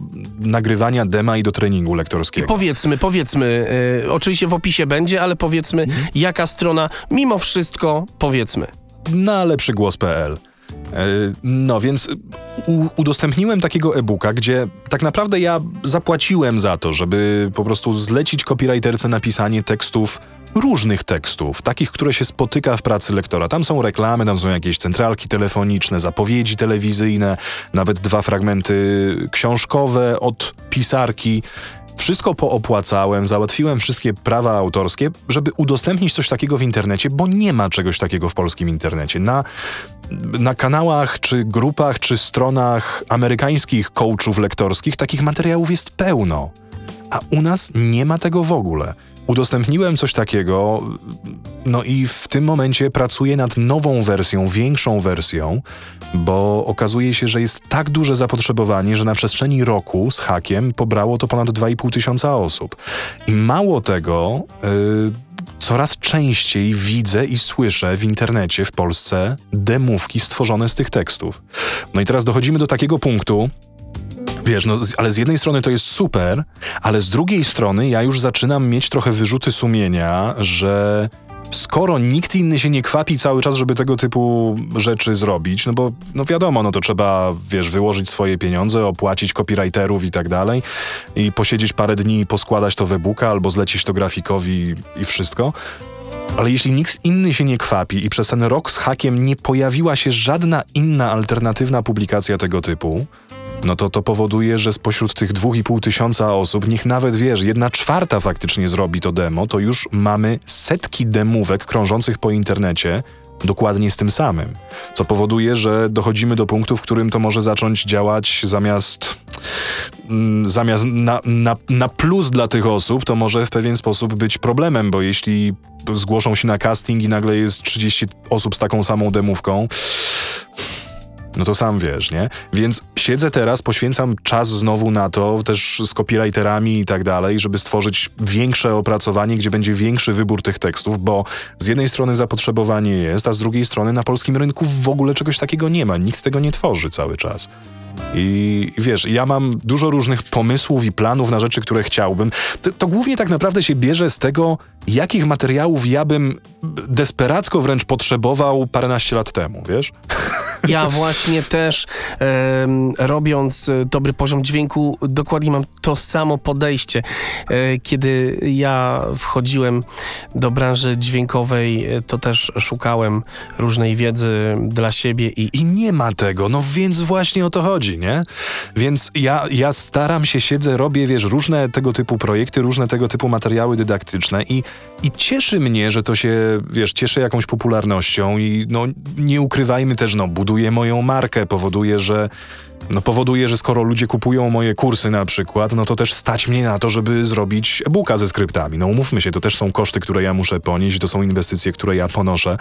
nagrywania dema i do treningu lektorskiego. I powiedzmy, powiedzmy, yy, oczywiście w opisie będzie, ale powiedzmy, mhm. jaka strona, mimo wszystko, powiedzmy. Na lepszygłos.pl e, no więc udostępniłem takiego e-booka, gdzie tak naprawdę ja zapłaciłem za to, żeby po prostu zlecić copywriterce napisanie tekstów różnych tekstów, takich, które się spotyka w pracy lektora. Tam są reklamy, tam są jakieś centralki telefoniczne, zapowiedzi telewizyjne, nawet dwa fragmenty książkowe od pisarki. Wszystko poopłacałem, załatwiłem wszystkie prawa autorskie, żeby udostępnić coś takiego w internecie, bo nie ma czegoś takiego w polskim internecie. Na, na kanałach, czy grupach, czy stronach amerykańskich coachów lektorskich takich materiałów jest pełno. A u nas nie ma tego w ogóle udostępniłem coś takiego, no i w tym momencie pracuję nad nową wersją, większą wersją, bo okazuje się, że jest tak duże zapotrzebowanie, że na przestrzeni roku z hakiem pobrało to ponad 2,5 tysiąca osób. I mało tego, yy, coraz częściej widzę i słyszę w internecie w Polsce demówki stworzone z tych tekstów. No i teraz dochodzimy do takiego punktu, Wiesz, no, ale z jednej strony to jest super, ale z drugiej strony ja już zaczynam mieć trochę wyrzuty sumienia, że skoro nikt inny się nie kwapi cały czas, żeby tego typu rzeczy zrobić, no bo no wiadomo, no to trzeba, wiesz, wyłożyć swoje pieniądze, opłacić copywriterów i tak dalej i posiedzieć parę dni i poskładać to w e-booka albo zlecić to grafikowi i wszystko. Ale jeśli nikt inny się nie kwapi i przez ten rok z hakiem nie pojawiła się żadna inna alternatywna publikacja tego typu, no to to powoduje, że spośród tych dwóch i pół tysiąca osób, niech nawet wiesz, jedna czwarta faktycznie zrobi to demo, to już mamy setki demówek krążących po internecie, dokładnie z tym samym. Co powoduje, że dochodzimy do punktu, w którym to może zacząć działać zamiast, mm, zamiast na, na, na plus dla tych osób, to może w pewien sposób być problemem, bo jeśli zgłoszą się na casting i nagle jest 30 osób z taką samą demówką, no to sam wiesz, nie? Więc siedzę teraz, poświęcam czas znowu na to, też z copywriterami i tak dalej, żeby stworzyć większe opracowanie, gdzie będzie większy wybór tych tekstów, bo z jednej strony zapotrzebowanie jest, a z drugiej strony na polskim rynku w ogóle czegoś takiego nie ma. Nikt tego nie tworzy cały czas. I wiesz, ja mam dużo różnych pomysłów i planów na rzeczy, które chciałbym. To, to, głównie tak naprawdę się bierze z tego, jakich materiałów ja bym desperacko wręcz potrzebował paręnaście lat temu, wiesz? Ja właśnie też e, robiąc dobry poziom dźwięku, dokładnie mam to samo podejście. E, kiedy ja wchodziłem do branży dźwiękowej, to też szukałem różnej wiedzy dla siebie i... I nie ma tego, no więc właśnie o to chodzi, nie? Więc ja, ja staram się, siedzę, robię, wiesz, różne tego typu projekty, różne tego typu materiały dydaktyczne i, i cieszy mnie, że to się, wiesz, cieszy jakąś popularnością i no nie ukrywajmy też, no buduje moją markę, powoduje, że no powoduje, że skoro ludzie kupują moje kursy na przykład, no to też stać mnie na to, żeby zrobić e-booka ze skryptami. No umówmy się, to też są koszty, które ja muszę ponieść, to są inwestycje, które ja ponoszę.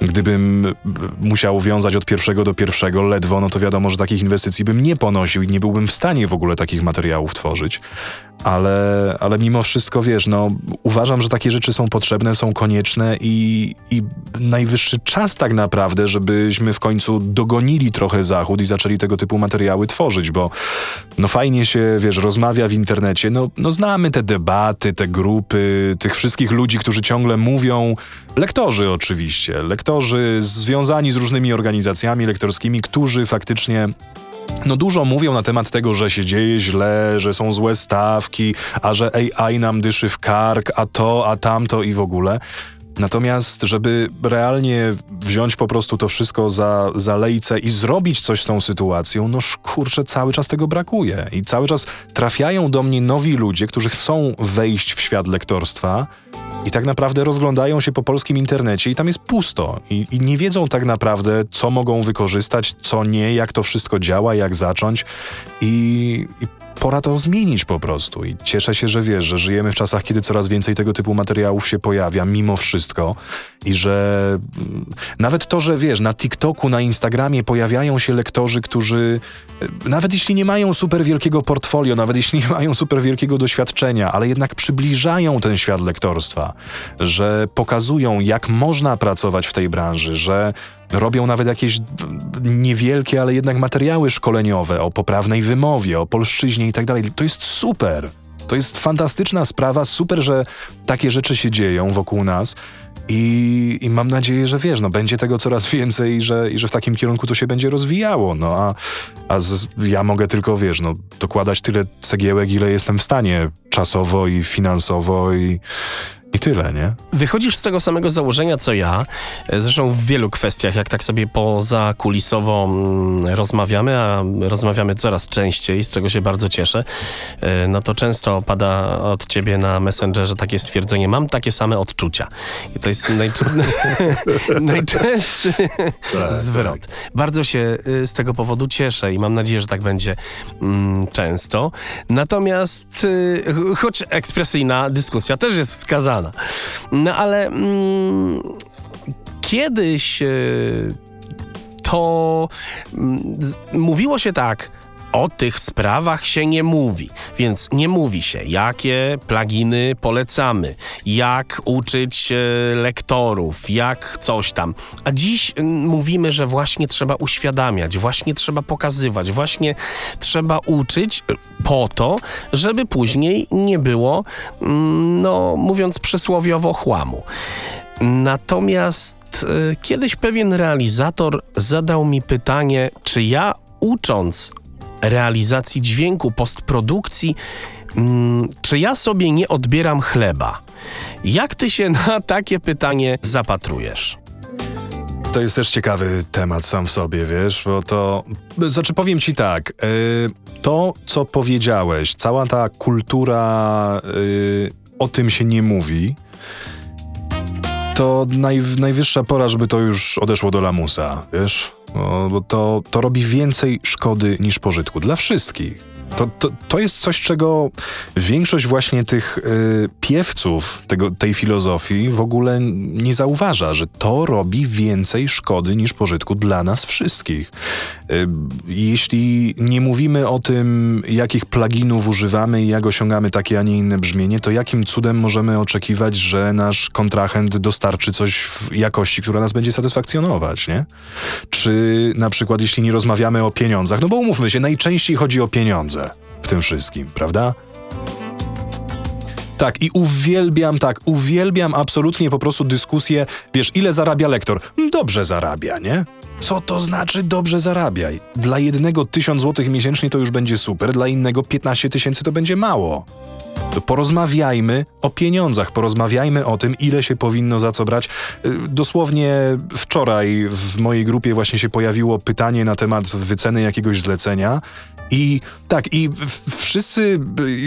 Gdybym musiał wiązać od pierwszego do pierwszego ledwo, no to wiadomo, że takich inwestycji bym nie ponosił i nie byłbym w stanie w ogóle takich materiałów tworzyć. Ale, ale mimo wszystko, wiesz, no uważam, że takie rzeczy są potrzebne, są konieczne i, i najwyższy czas tak naprawdę, żebyśmy w końcu dogonili trochę Zachód i zaczęli tego typu materiały tworzyć, bo no fajnie się, wiesz, rozmawia w internecie, no, no znamy te debaty, te grupy, tych wszystkich ludzi, którzy ciągle mówią, lektorzy oczywiście, lektorzy związani z różnymi organizacjami lektorskimi, którzy faktycznie no dużo mówią na temat tego, że się dzieje źle, że są złe stawki, a że AI nam dyszy w kark, a to, a tamto i w ogóle. Natomiast, żeby realnie wziąć po prostu to wszystko za, za lejce i zrobić coś z tą sytuacją, no kurczę, cały czas tego brakuje. I cały czas trafiają do mnie nowi ludzie, którzy chcą wejść w świat lektorstwa i tak naprawdę rozglądają się po polskim internecie i tam jest pusto. I, I, nie wiedzą tak naprawdę, co mogą wykorzystać, co nie, jak to wszystko działa, jak zacząć. I, i pora to zmienić po prostu. I cieszę się, że wiesz, że żyjemy w czasach, kiedy coraz więcej tego typu materiałów się pojawia, mimo wszystko. I że mm, nawet to, że wiesz, na TikToku, na Instagramie pojawiają się lektorzy, którzy e, nawet jeśli nie mają super wielkiego portfolio, nawet jeśli nie mają super wielkiego doświadczenia, ale jednak przybliżają ten świat lektorstwa, że pokazują, jak można pracować w tej branży, że robią nawet jakieś niewielkie, ale jednak materiały szkoleniowe o poprawnej wymowie, o polszczyźnie i tak dalej. To jest super. To jest fantastyczna sprawa, super, że takie rzeczy się dzieją wokół nas. I, I, mam nadzieję, że wiesz, no będzie tego coraz więcej i że, i że w takim kierunku to się będzie rozwijało. No a, a z, ja mogę tylko, wiesz, no, dokładać tyle cegiełek, ile jestem w stanie czasowo i finansowo i, i tyle, nie? Wychodzisz z tego samego założenia co ja, zresztą w wielu kwestiach, jak tak sobie poza kulisowo mm, rozmawiamy, a rozmawiamy coraz częściej, z czego się bardzo cieszę, e, no to często pada od ciebie na Messengerze takie stwierdzenie, mam takie same odczucia. I to jest najczęstszy tak, zwrot. Tak. Bardzo się y, z tego powodu cieszę i mam nadzieję, że tak będzie mm, często. Natomiast y, choć ekspresyjna dyskusja też jest wskazana, no ale mm, kiedyś y, to mm, mówiło się tak o tych sprawach się nie mówi, więc nie mówi się, jakie pluginy polecamy, jak uczyć e, lektorów, jak coś tam. A dziś mówimy, że właśnie trzeba uświadamiać, właśnie trzeba pokazywać, właśnie trzeba uczyć e, po to, żeby później nie było, no mówiąc przysłowiowo, chłamu. Natomiast y, kiedyś pewien realizator zadał mi pytanie, czy ja ucząc realizacji dźwięku, postprodukcji, mm, czy ja sobie nie odbieram chleba? Jak ty się na takie pytanie zapatrujesz? To jest też ciekawy temat sam w sobie, wiesz, bo to. Znaczy, powiem ci tak. Yy, to, co powiedziałeś, cała ta kultura yy, o tym się nie mówi, to naj, najwyższa pora, żeby to już odeszło do lamusa, wiesz? No, bo to, to robi więcej szkody niż pożytku dla wszystkich. To, to, to jest coś, czego większość właśnie tych y, piewców tego, tej filozofii w ogóle nie zauważa, że to robi więcej szkody niż pożytku dla nas wszystkich. Y, jeśli nie mówimy o tym, jakich pluginów używamy i jak osiągamy takie, a nie inne brzmienie, to jakim cudem możemy oczekiwać, że nasz kontrahent dostarczy coś w jakości, która nas będzie satysfakcjonować, nie? Czy na przykład, jeśli nie rozmawiamy o pieniądzach, no bo umówmy się, najczęściej chodzi o pieniądze w tym wszystkim, prawda? Tak, i uwielbiam, tak, uwielbiam absolutnie po prostu dyskusję, wiesz, ile zarabia lektor? Dobrze zarabia, nie? Co to znaczy dobrze zarabiaj? Dla jednego 1000 złotych miesięcznie to już będzie super, dla innego 15 tysięcy to będzie mało. Porozmawiajmy o pieniądzach, porozmawiajmy o tym, ile się powinno za co brać. Y, dosłownie wczoraj w mojej grupie właśnie się pojawiło pytanie na temat wyceny jakiegoś zlecenia i tak, i wszyscy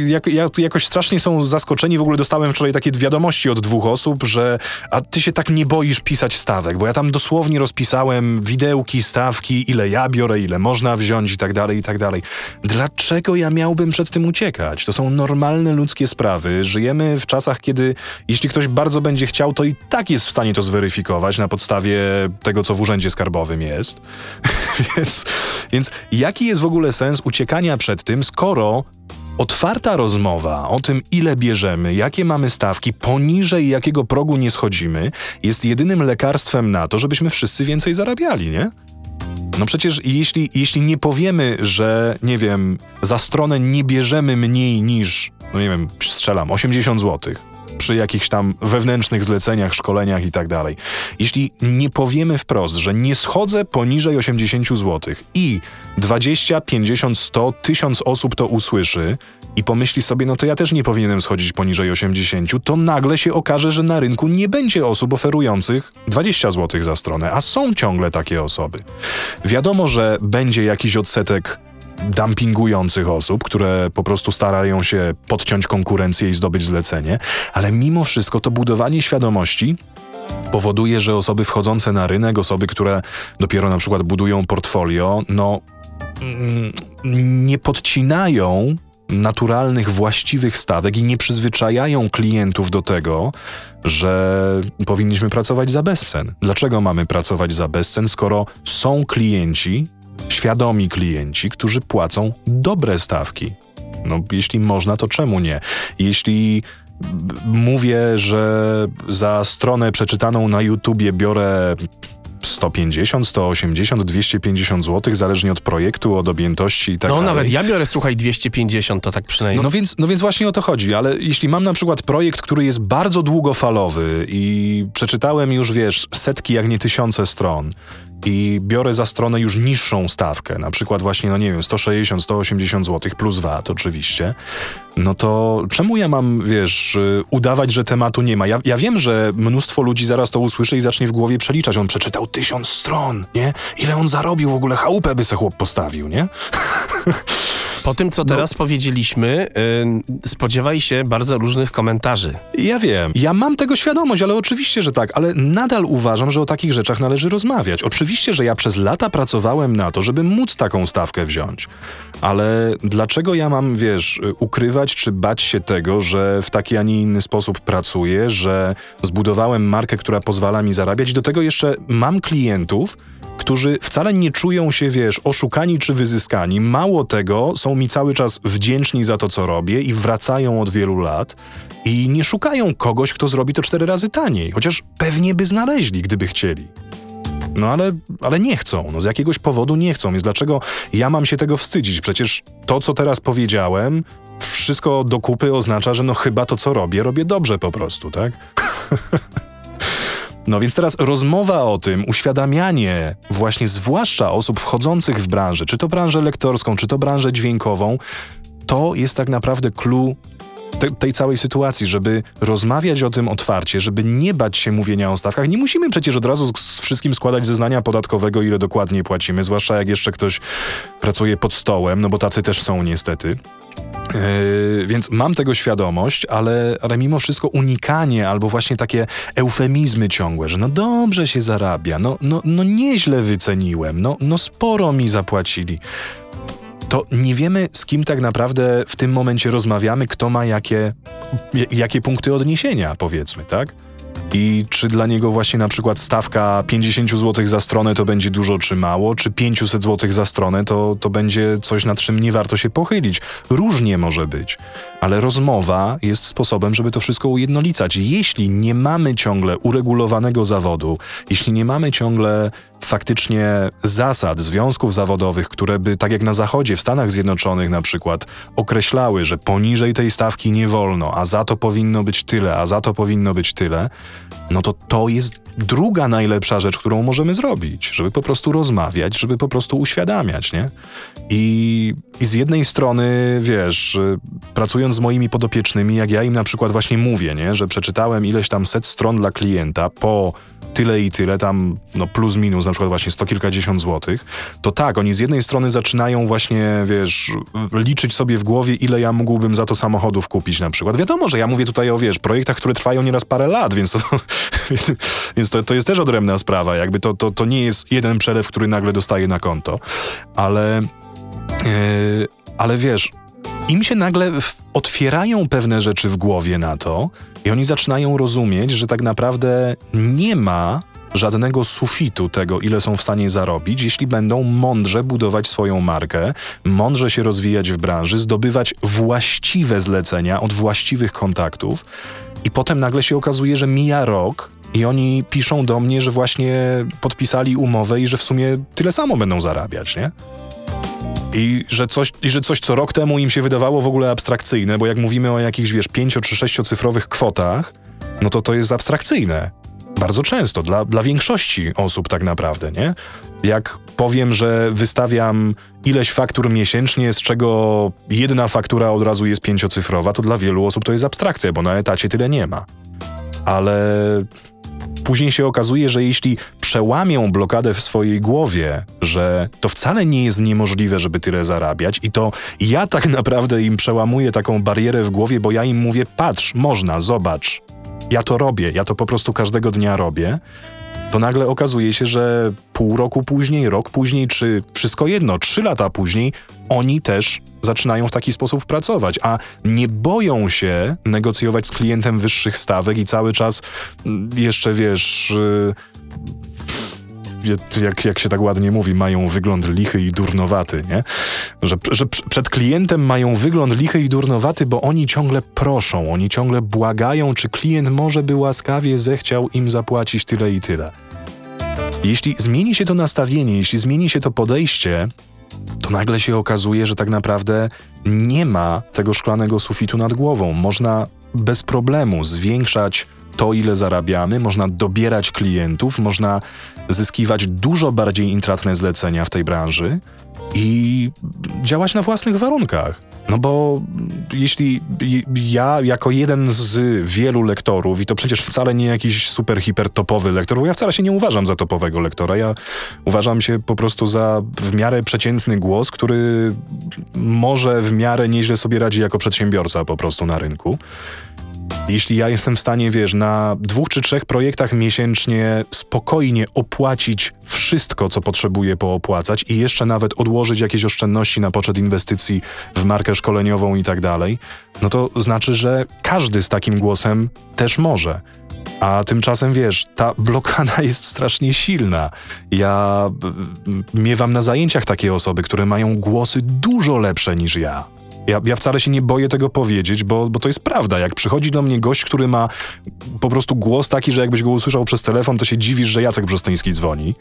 jak, jak, jakoś strasznie są zaskoczeni. W ogóle dostałem wczoraj takie wiadomości od dwóch osób, że a ty się tak nie boisz pisać stawek, bo ja tam dosłownie rozpisałem widełki, stawki, ile ja biorę, ile można wziąć i tak dalej, i tak dalej. Dlaczego ja miałbym przed tym uciekać? To są normalne ludzkie sprawy. Żyjemy w czasach, kiedy jeśli ktoś bardzo będzie chciał, to i tak jest w stanie to zweryfikować na podstawie tego, co w urzędzie skarbowym jest. więc, więc jaki jest w ogóle sens uciekania przed tym, skoro Otwarta rozmowa o tym, ile bierzemy, jakie mamy stawki, poniżej jakiego progu nie schodzimy, jest jedynym lekarstwem na to, żebyśmy wszyscy więcej zarabiali, nie? No przecież jeśli, jeśli nie powiemy, że, nie wiem, za stronę nie bierzemy mniej niż, no nie wiem, strzelam, 80 zł, przy jakichś tam wewnętrznych zleceniach, szkoleniach i tak. Jeśli nie powiemy wprost, że nie schodzę poniżej 80 zł i 20, 50, 100, 1000 osób to usłyszy i pomyśli sobie, no to ja też nie powinienem schodzić poniżej 80, to nagle się okaże, że na rynku nie będzie osób oferujących 20 zł za stronę, a są ciągle takie osoby. Wiadomo, że będzie jakiś odsetek dumpingujących osób, które po prostu starają się podciąć konkurencję i zdobyć zlecenie, ale mimo wszystko to budowanie świadomości powoduje, że osoby wchodzące na rynek, osoby, które dopiero na przykład budują portfolio, no mm, nie podcinają naturalnych, właściwych stawek i nie przyzwyczajają klientów do tego, że powinniśmy pracować za bezcen. Dlaczego mamy pracować za bezcen, skoro są klienci, świadomi klienci, którzy płacą dobre stawki. No, jeśli można, to czemu nie? Jeśli mówię, że za stronę przeczytaną na YouTubie biorę 150, 180, 250 zł, zależnie od projektu, od objętości i tak no, dalej. No nawet ja biorę, słuchaj, 250, to tak przynajmniej. No, no, więc, no więc właśnie o to chodzi, ale jeśli mam na przykład projekt, który jest bardzo długofalowy i przeczytałem już, wiesz, setki, jak nie tysiące stron i biorę za stronę już niższą stawkę, na przykład właśnie, no nie wiem, 160, 180 zł plus VAT oczywiście, no to czemu ja mam, wiesz, udawać, że tematu nie ma? Ja, ja wiem, że mnóstwo ludzi zaraz to usłyszy i zacznie w głowie przeliczać. On przeczytał tysiąc stron, nie? Ile on zarobił w ogóle? Chałupę by se chłop postawił, nie? Po tym, co no. teraz no. powiedzieliśmy, yy, spodziewaj się bardzo różnych komentarzy. Ja wiem. Ja mam tego świadomość, ale oczywiście, że tak, ale nadal uważam, że o takich rzeczach należy rozmawiać. Oczywiście, że ja przez lata pracowałem na to, żeby móc taką stawkę wziąć. Ale dlaczego ja mam, wiesz, ukrywać czy bać się tego, że w taki, a nie inny sposób pracuję, że zbudowałem markę, która pozwala mi zarabiać? Do tego jeszcze mam klientów, którzy wcale nie czują się, wiesz, oszukani czy wyzyskani. Mało tego, są mi cały czas wdzięczni za to, co robię i wracają od wielu lat i nie szukają kogoś, kto zrobi to cztery razy taniej, chociaż pewnie by znaleźli, gdyby chcieli. No ale, ale nie chcą, no z jakiegoś powodu nie chcą, więc dlaczego ja mam się tego wstydzić? Przecież to, co teraz powiedziałem, wszystko do kupy oznacza, że no chyba to, co robię, robię dobrze po prostu, tak? No więc teraz rozmowa o tym, uświadamianie właśnie zwłaszcza osób wchodzących w branżę, czy to branżę lektorską, czy to branżę dźwiękową, to jest tak naprawdę clue te, tej całej sytuacji, żeby rozmawiać o tym otwarcie, żeby nie bać się mówienia o stawkach. Nie musimy przecież od razu z wszystkim składać zeznania podatkowego, ile dokładnie płacimy, zwłaszcza jak jeszcze ktoś pracuje pod stołem, no bo tacy też są niestety. Yy, więc mam tego świadomość, ale, ale mimo wszystko unikanie albo właśnie takie eufemizmy ciągłe, że no dobrze się zarabia, no, no, no nieźle wyceniłem, no, no sporo mi zapłacili. To nie wiemy, z kim tak naprawdę w tym momencie rozmawiamy, kto ma jakie, jakie punkty odniesienia, powiedzmy, tak? I czy dla niego właśnie na przykład stawka 50 zł za stronę to będzie dużo czy mało, czy 500 zł za stronę to, to będzie coś, nad czym nie warto się pochylić. Różnie może być, ale rozmowa jest sposobem, żeby to wszystko ujednolicać. Jeśli nie mamy ciągle uregulowanego zawodu, jeśli nie mamy ciągle faktycznie zasad związków zawodowych, które by, tak jak na Zachodzie, w Stanach Zjednoczonych na przykład, określały, że poniżej tej stawki nie wolno, a za to powinno być tyle, a za to powinno być tyle, no to to jest druga najlepsza rzecz, którą możemy zrobić, żeby po prostu rozmawiać, żeby po prostu uświadamiać, nie? I, I z jednej strony, wiesz, pracując z moimi podopiecznymi, jak ja im na przykład właśnie mówię, nie, że przeczytałem ileś tam set stron dla klienta po tyle i tyle, tam no plus minus na przykład właśnie sto kilkadziesiąt złotych, to tak, oni z jednej strony zaczynają właśnie, wiesz, liczyć sobie w głowie, ile ja mógłbym za to samochodów kupić na przykład. Wiadomo, że ja mówię tutaj o, wiesz, projektach, które trwają nieraz parę lat, więc to, więc to, to jest też odrębna sprawa, jakby to, to, to nie jest jeden przelew, który nagle dostaje na konto, ale... Yy, ale wiesz, im się nagle otwierają pewne rzeczy w głowie na to, i oni zaczynają rozumieć, że tak naprawdę nie ma żadnego sufitu tego, ile są w stanie zarobić, jeśli będą mądrze budować swoją markę, mądrze się rozwijać w branży, zdobywać właściwe zlecenia od właściwych kontaktów. I potem nagle się okazuje, że mija rok i oni piszą do mnie, że właśnie podpisali umowę i że w sumie tyle samo będą zarabiać, nie? I że, coś, I że coś, co rok temu im się wydawało w ogóle abstrakcyjne, bo jak mówimy o jakichś, wiesz, pięcio- czy sześciocyfrowych kwotach, no to to jest abstrakcyjne. Bardzo często, dla, dla większości osób tak naprawdę, nie? Jak powiem, że wystawiam ileś faktur miesięcznie, z czego jedna faktura od razu jest pięciocyfrowa, to dla wielu osób to jest abstrakcja, bo na etacie tyle nie ma. Ale później się okazuje, że jeśli przełamią blokadę w swojej głowie, że to wcale nie jest niemożliwe, żeby tyle zarabiać, i to ja tak naprawdę im przełamuję taką barierę w głowie, bo ja im mówię: patrz, można, zobacz. Ja to robię, ja to po prostu każdego dnia robię. To nagle okazuje się, że pół roku później, rok później, czy wszystko jedno, trzy lata później, oni też zaczynają w taki sposób pracować, a nie boją się negocjować z klientem wyższych stawek i cały czas mm, jeszcze wiesz. Yy, jak, jak się tak ładnie mówi, mają wygląd lichy i durnowaty, nie? Że, że przed klientem mają wygląd lichy i durnowaty, bo oni ciągle proszą, oni ciągle błagają, czy klient może by łaskawie zechciał im zapłacić tyle i tyle. Jeśli zmieni się to nastawienie, jeśli zmieni się to podejście, to nagle się okazuje, że tak naprawdę nie ma tego szklanego sufitu nad głową. Można bez problemu zwiększać to, ile zarabiamy, można dobierać klientów, można zyskiwać dużo bardziej intratne zlecenia w tej branży i działać na własnych warunkach. No bo jeśli ja, jako jeden z wielu lektorów, i to przecież wcale nie jakiś super, hiper topowy lektor, bo ja wcale się nie uważam za topowego lektora, ja uważam się po prostu za w miarę przeciętny głos, który może w miarę nieźle sobie radzi jako przedsiębiorca po prostu na rynku. Jeśli ja jestem w stanie, wiesz, na dwóch czy trzech projektach miesięcznie spokojnie opłacić wszystko, co potrzebuję poopłacać i jeszcze nawet odłożyć jakieś oszczędności na poczet inwestycji w markę szkoleniową i tak dalej, no to znaczy, że każdy z takim głosem też może. A tymczasem wiesz, ta blokada jest strasznie silna. Ja miewam na zajęciach takie osoby, które mają głosy dużo lepsze niż ja. Ja, ja wcale się nie boję tego powiedzieć, bo, bo to jest prawda. Jak przychodzi do mnie gość, który ma po prostu głos taki, że jakbyś go usłyszał przez telefon, to się dziwisz, że Jacek Brzostyński dzwoni.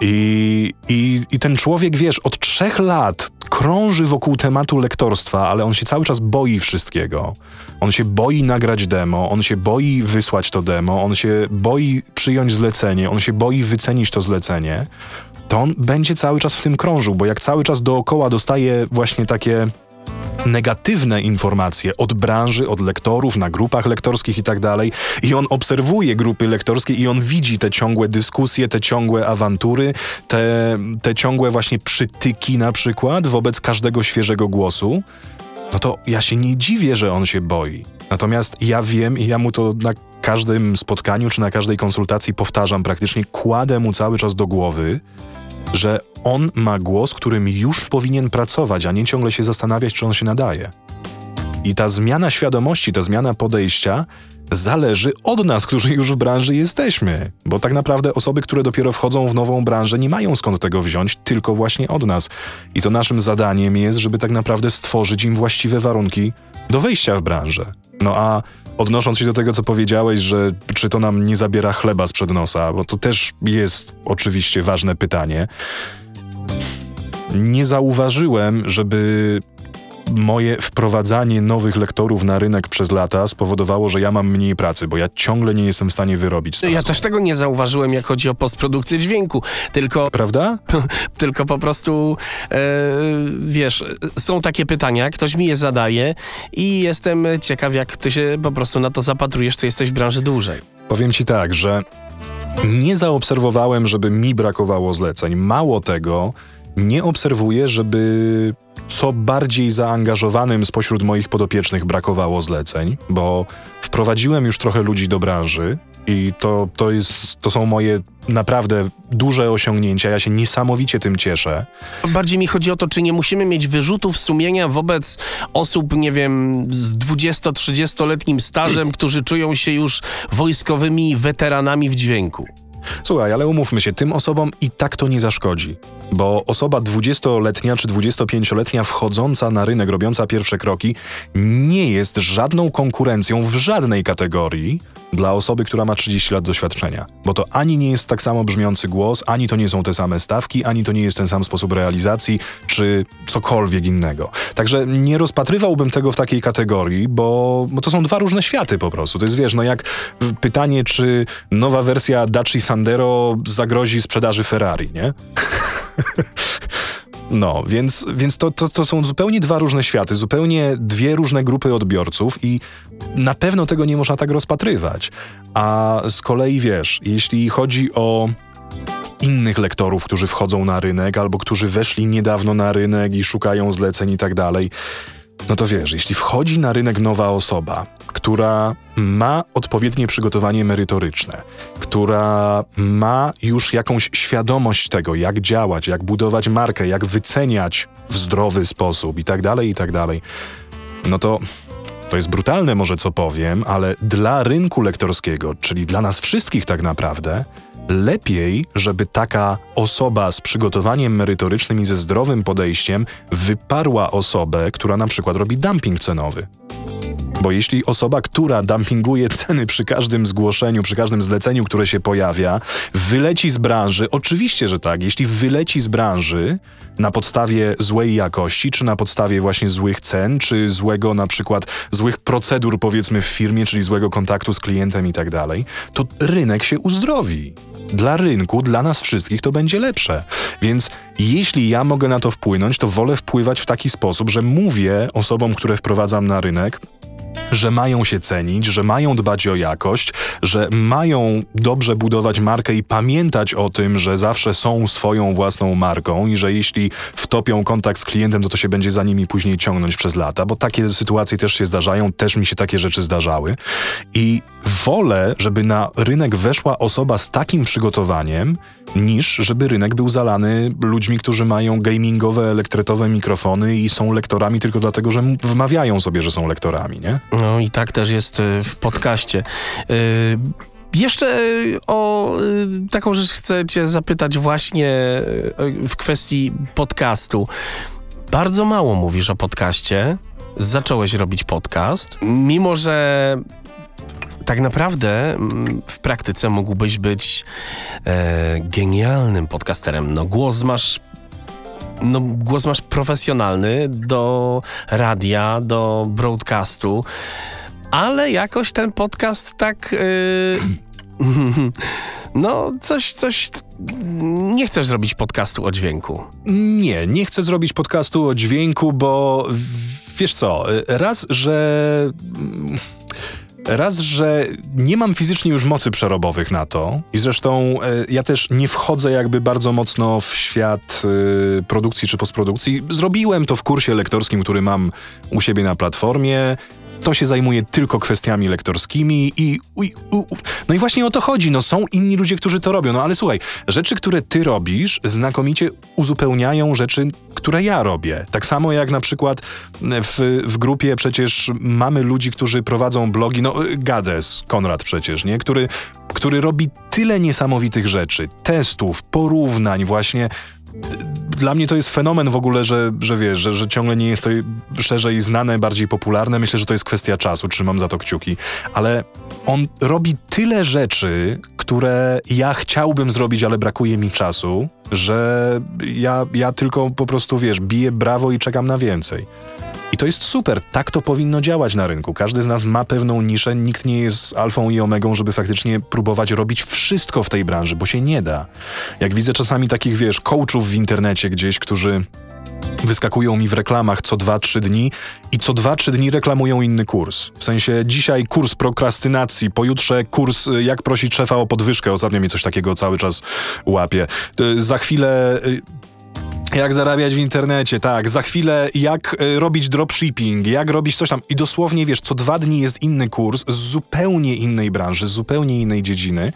I, i, I ten człowiek, wiesz, od trzech lat krąży wokół tematu lektorstwa, ale on się cały czas boi wszystkiego. On się boi nagrać demo, on się boi wysłać to demo, on się boi przyjąć zlecenie, on się boi wycenić to zlecenie. To on będzie cały czas w tym krążył, bo jak cały czas dookoła dostaje właśnie takie negatywne informacje od branży, od lektorów, na grupach lektorskich i tak dalej. I on obserwuje grupy lektorskie i on widzi te ciągłe dyskusje, te ciągłe awantury, te, te ciągłe właśnie przytyki na przykład wobec każdego świeżego głosu. No to ja się nie dziwię, że on się boi. Natomiast ja wiem i ja mu to na każdym spotkaniu czy na każdej konsultacji powtarzam praktycznie, kładę mu cały czas do głowy, że on ma głos, którym już powinien pracować, a nie ciągle się zastanawiać, czy on się nadaje. I ta zmiana świadomości, ta zmiana podejścia zależy od nas, którzy już w branży jesteśmy. Bo tak naprawdę osoby, które dopiero wchodzą w nową branżę, nie mają skąd tego wziąć, tylko właśnie od nas. I to naszym zadaniem jest, żeby tak naprawdę stworzyć im właściwe warunki do wejścia w branżę. No a odnosząc się do tego, co powiedziałeś, że czy to nam nie zabiera chleba sprzed nosa, bo to też jest oczywiście ważne pytanie. Nie zauważyłem, żeby moje wprowadzanie nowych lektorów na rynek przez lata spowodowało, że ja mam mniej pracy, bo ja ciągle nie jestem w stanie wyrobić. Ja też tego nie zauważyłem, jak chodzi o postprodukcję dźwięku, tylko... Prawda? tylko po prostu, e, wiesz, są takie pytania, ktoś mi je zadaje i jestem ciekaw, jak ty się po prostu na to zapatrujesz, ty jesteś w branży dłużej. Powiem ci tak, że nie zaobserwowałem, żeby mi brakowało zleceń. Mało tego, nie obserwuję, żeby co bardziej zaangażowanym spośród moich podopiecznych brakowało zleceń, bo wprowadziłem już trochę ludzi do branży i to, to, jest, to są moje naprawdę duże osiągnięcia. Ja się niesamowicie tym cieszę. Bardziej mi chodzi o to, czy nie musimy mieć wyrzutów sumienia wobec osób, nie wiem, z 20-30-letnim stażem, którzy czują się już wojskowymi weteranami w dźwięku. Słuchaj, ale umówmy się, tym osobom i tak to nie zaszkodzi. Bo osoba 20-letnia czy 25-letnia wchodząca na rynek, robiąca pierwsze kroki, nie jest żadną konkurencją w żadnej kategorii dla osoby, która ma 30 lat doświadczenia. Bo to ani nie jest tak samo brzmiący głos, ani to nie są te same stawki, ani to nie jest ten sam sposób realizacji, czy cokolwiek innego. Także nie rozpatrywałbym tego w takiej kategorii, bo, bo to są dwa różne światy po prostu. To jest, wiesz, no jak pytanie, czy nowa wersja Daci Sandero zagrozi sprzedaży Ferrari, nie? No, więc, więc to, to, to są zupełnie dwa różne światy, zupełnie dwie różne grupy odbiorców i na pewno tego nie można tak rozpatrywać. A z kolei wiesz, jeśli chodzi o innych lektorów, którzy wchodzą na rynek albo którzy weszli niedawno na rynek i szukają zleceń i tak dalej, no to wiesz, jeśli wchodzi na rynek nowa osoba, która ma odpowiednie przygotowanie merytoryczne, która ma już jakąś świadomość tego, jak działać, jak budować markę, jak wyceniać w zdrowy sposób i tak dalej, i tak dalej, no to to jest brutalne może co powiem, ale dla rynku lektorskiego, czyli dla nas wszystkich tak naprawdę, lepiej, żeby taka osoba z przygotowaniem merytorycznym i ze zdrowym podejściem wyparła osobę, która na przykład robi dumping cenowy. Bo jeśli osoba, która dumpinguje ceny przy każdym zgłoszeniu, przy każdym zleceniu, które się pojawia, wyleci z branży, oczywiście, że tak, jeśli wyleci z branży na podstawie złej jakości, czy na podstawie właśnie złych cen, czy złego na przykład złych procedur powiedzmy w firmie, czyli złego kontaktu z klientem i tak dalej, to rynek się uzdrowi dla rynku, dla nas wszystkich to będzie lepsze. Więc jeśli ja mogę na to wpłynąć, to wolę wpływać w taki sposób, że mówię osobom, które wprowadzam na rynek, że mają się cenić, że mają dbać o jakość, że mają dobrze budować markę i pamiętać o tym, że zawsze są swoją własną marką i że jeśli wtopią kontakt z klientem, to to się będzie za nimi później ciągnąć przez lata, bo takie sytuacje też się zdarzają, też mi się takie rzeczy zdarzały. I wolę, żeby na rynek weszła osoba z takim przygotowaniem, niż żeby rynek był zalany ludźmi, którzy mają gamingowe, elektretowe mikrofony i są lektorami tylko dlatego, że wmawiają sobie, że są lektorami, nie? No i tak też jest y, w podcaście. Y, jeszcze y, o taką rzecz chcę Cię zapytać, właśnie w kwestii podcastu. Bardzo mało mówisz o podcaście. Zacząłeś robić podcast, mimo że tak naprawdę mm, w praktyce mógłbyś być e, genialnym podcasterem. No, głos masz no, głos masz profesjonalny do radia, do broadcastu, ale jakoś ten podcast tak. Yy, no, coś, coś. Nie chcesz zrobić podcastu o dźwięku. Nie, nie chcę zrobić podcastu o dźwięku, bo wiesz co, raz, że Raz, że nie mam fizycznie już mocy przerobowych na to i zresztą e, ja też nie wchodzę jakby bardzo mocno w świat e, produkcji czy postprodukcji. Zrobiłem to w kursie lektorskim, który mam u siebie na platformie to się zajmuje tylko kwestiami lektorskimi i uj, u, no i właśnie o to chodzi. No są inni ludzie, którzy to robią. No ale słuchaj, rzeczy, które ty robisz, znakomicie uzupełniają rzeczy, które ja robię. Tak samo jak na przykład w, w grupie przecież mamy ludzi, którzy prowadzą blogi, no Gades, Konrad przecież, nie? Który, który robi tyle niesamowitych rzeczy, testów, porównań właśnie dla mnie to jest fenomen w ogóle, że, że wiesz, że, że ciągle nie jest to szerzej znane, bardziej popularne. Myślę, że to jest kwestia czasu, trzymam za to kciuki. Ale on robi tyle rzeczy, które ja chciałbym zrobić, ale brakuje mi czasu, że ja, ja tylko po prostu, wiesz, biję brawo i czekam na więcej. I to jest super, tak to powinno działać na rynku. Każdy z nas ma pewną niszę, nikt nie jest alfą i omegą, żeby faktycznie próbować robić wszystko w tej branży, bo się nie da. Jak widzę czasami takich, wiesz, coachów w internecie gdzieś, którzy wyskakują mi w reklamach co 2-3 dni i co 2-3 dni reklamują inny kurs. W sensie dzisiaj kurs prokrastynacji, pojutrze kurs y, jak prosić szefa o podwyżkę. Ostatnio mnie coś takiego cały czas łapie. Y, za chwilę y, jak zarabiać w internecie, tak. Za chwilę jak y, robić dropshipping, jak robić coś tam. I dosłownie, wiesz, co dwa dni jest inny kurs z zupełnie innej branży, z zupełnie innej dziedziny.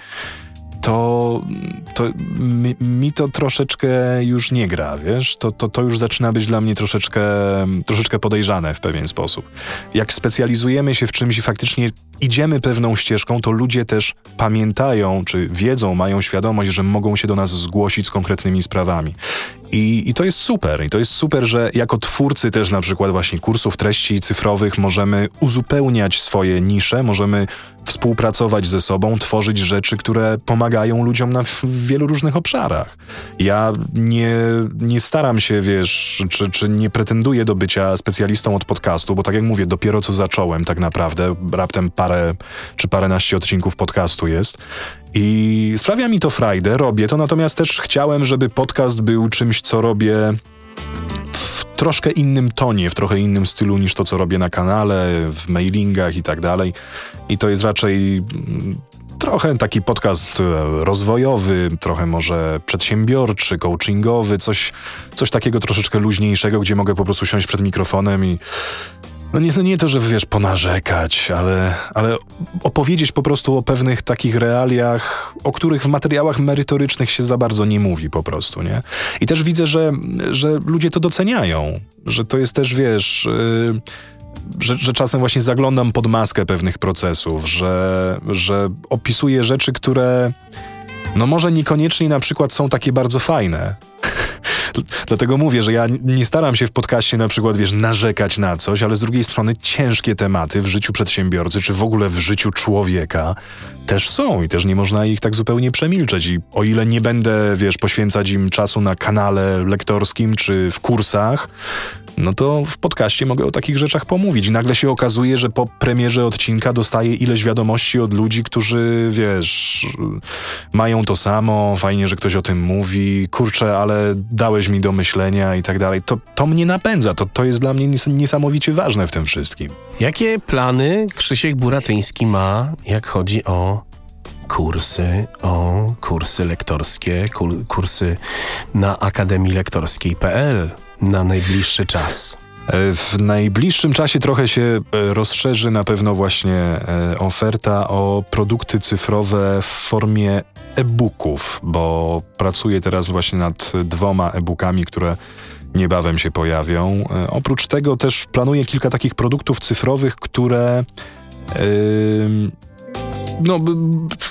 to, to mi, mi, to troszeczkę już nie gra, wiesz? To, to, to już zaczyna być dla mnie troszeczkę, troszeczkę podejrzane w pewien sposób. Jak specjalizujemy się w czymś i faktycznie idziemy pewną ścieżką, to ludzie też pamiętają, czy wiedzą, mają świadomość, że mogą się do nas zgłosić z konkretnymi sprawami. I, I, to jest super. I to jest super, że jako twórcy też na przykład właśnie kursów treści cyfrowych możemy uzupełniać swoje nisze, możemy współpracować ze sobą, tworzyć rzeczy, które pomagają ludziom na w wielu różnych obszarach. Ja nie, nie staram się, wiesz, czy, czy nie pretenduję do bycia specjalistą od podcastu, bo tak jak mówię, dopiero co zacząłem tak naprawdę, raptem parę czy paręnaście odcinków podcastu jest. I sprawia mi to frajdę, robię to, natomiast też chciałem, żeby podcast był czymś, co robię w troszkę innym tonie, w trochę innym stylu niż to, co robię na kanale, w mailingach i tak dalej. I to jest raczej mm, trochę taki podcast e, rozwojowy, trochę może przedsiębiorczy, coachingowy, coś, coś takiego troszeczkę luźniejszego, gdzie mogę po prostu siąść przed mikrofonem i no nie, no nie to, że wiesz, ponarzekać, ale, ale opowiedzieć po prostu o pewnych takich realiach, o których w materiałach merytorycznych się za bardzo nie mówi po prostu, nie? I też widzę, że, że ludzie to doceniają, że to jest też, wiesz... Yy, że, że, czasem właśnie zaglądam pod maskę pewnych procesów, że, że opisuję rzeczy, które no może niekoniecznie na przykład są takie bardzo fajne, Dlatego mówię, że ja nie staram się w podcaście na przykład, wiesz, narzekać na coś, ale z drugiej strony ciężkie tematy w życiu przedsiębiorcy, czy w ogóle w życiu człowieka też są i też nie można ich tak zupełnie przemilczeć. I o ile nie będę, wiesz, poświęcać im czasu na kanale lektorskim czy w kursach, no to w podcaście mogę o takich rzeczach pomówić. Nagle się okazuje, że po premierze odcinka dostaję ileś wiadomości od ludzi, którzy, wiesz, mają to samo, fajnie, że ktoś o tym mówi, kurczę, ale dałeś mi do myślenia i tak dalej. To, to mnie napędza, to, to jest dla mnie niesamowicie ważne w tym wszystkim. Jakie plany Krzysiek Buratyński ma, jak chodzi o kursy, o kursy lektorskie, kursy na Akademii Lektorskiej.pl na najbliższy czas? E, w najbliższym czasie trochę się e, rozszerzy na pewno właśnie e, oferta o produkty cyfrowe w formie e-booków, bo pracuję teraz właśnie nad dwoma e-bookami, które niebawem się pojawią. Oprócz tego też planuję kilka takich produktów cyfrowych, które no,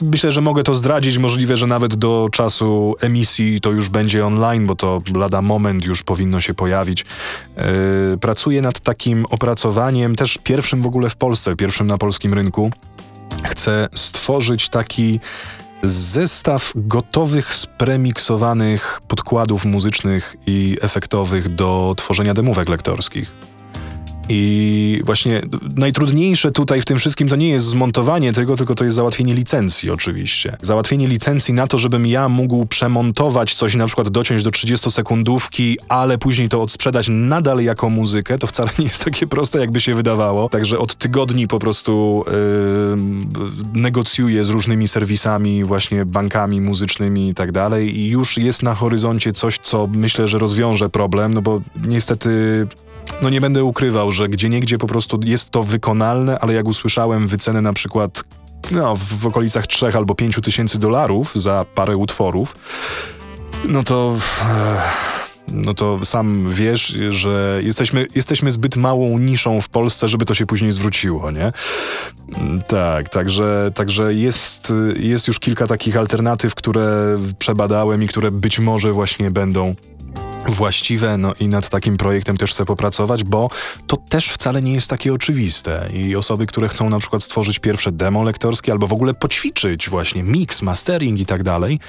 myślę, że mogę to zdradzić. Możliwe, że nawet do czasu emisji to już będzie online, bo to lada moment już powinno się pojawić. Yy, pracuję nad takim opracowaniem, też pierwszym w ogóle w Polsce, pierwszym na polskim rynku. Chcę stworzyć taki zestaw gotowych, spremiksowanych podkładów muzycznych i efektowych do tworzenia demówek lektorskich. I właśnie najtrudniejsze tutaj w tym wszystkim to nie jest zmontowanie tego, tylko to jest załatwienie licencji oczywiście. Załatwienie licencji na to, żebym ja mógł przemontować coś, na przykład dociąć do 30-sekundówki, ale później to odsprzedać nadal jako muzykę, to wcale nie jest takie proste, jakby się wydawało. Także od tygodni po prostu yy, negocjuję z różnymi serwisami, właśnie bankami muzycznymi i tak dalej i już jest na horyzoncie coś, co myślę, że rozwiąże problem, no bo niestety no nie będę ukrywał, że gdzie niegdzie po prostu jest to wykonalne, ale jak usłyszałem wycenę na przykład no, w okolicach 3 albo 5 tysięcy dolarów za parę utworów, no to... No to sam wiesz, że jesteśmy, jesteśmy zbyt małą niszą w Polsce, żeby to się później zwróciło, nie? Tak, także, także jest, jest już kilka takich alternatyw, które przebadałem i które być może właśnie będą właściwe, no i nad takim projektem też chcę popracować, bo to też wcale nie jest takie oczywiste i osoby, które chcą na przykład stworzyć pierwsze demo lektorskie albo w ogóle poćwiczyć właśnie mix, mastering i tak dalej,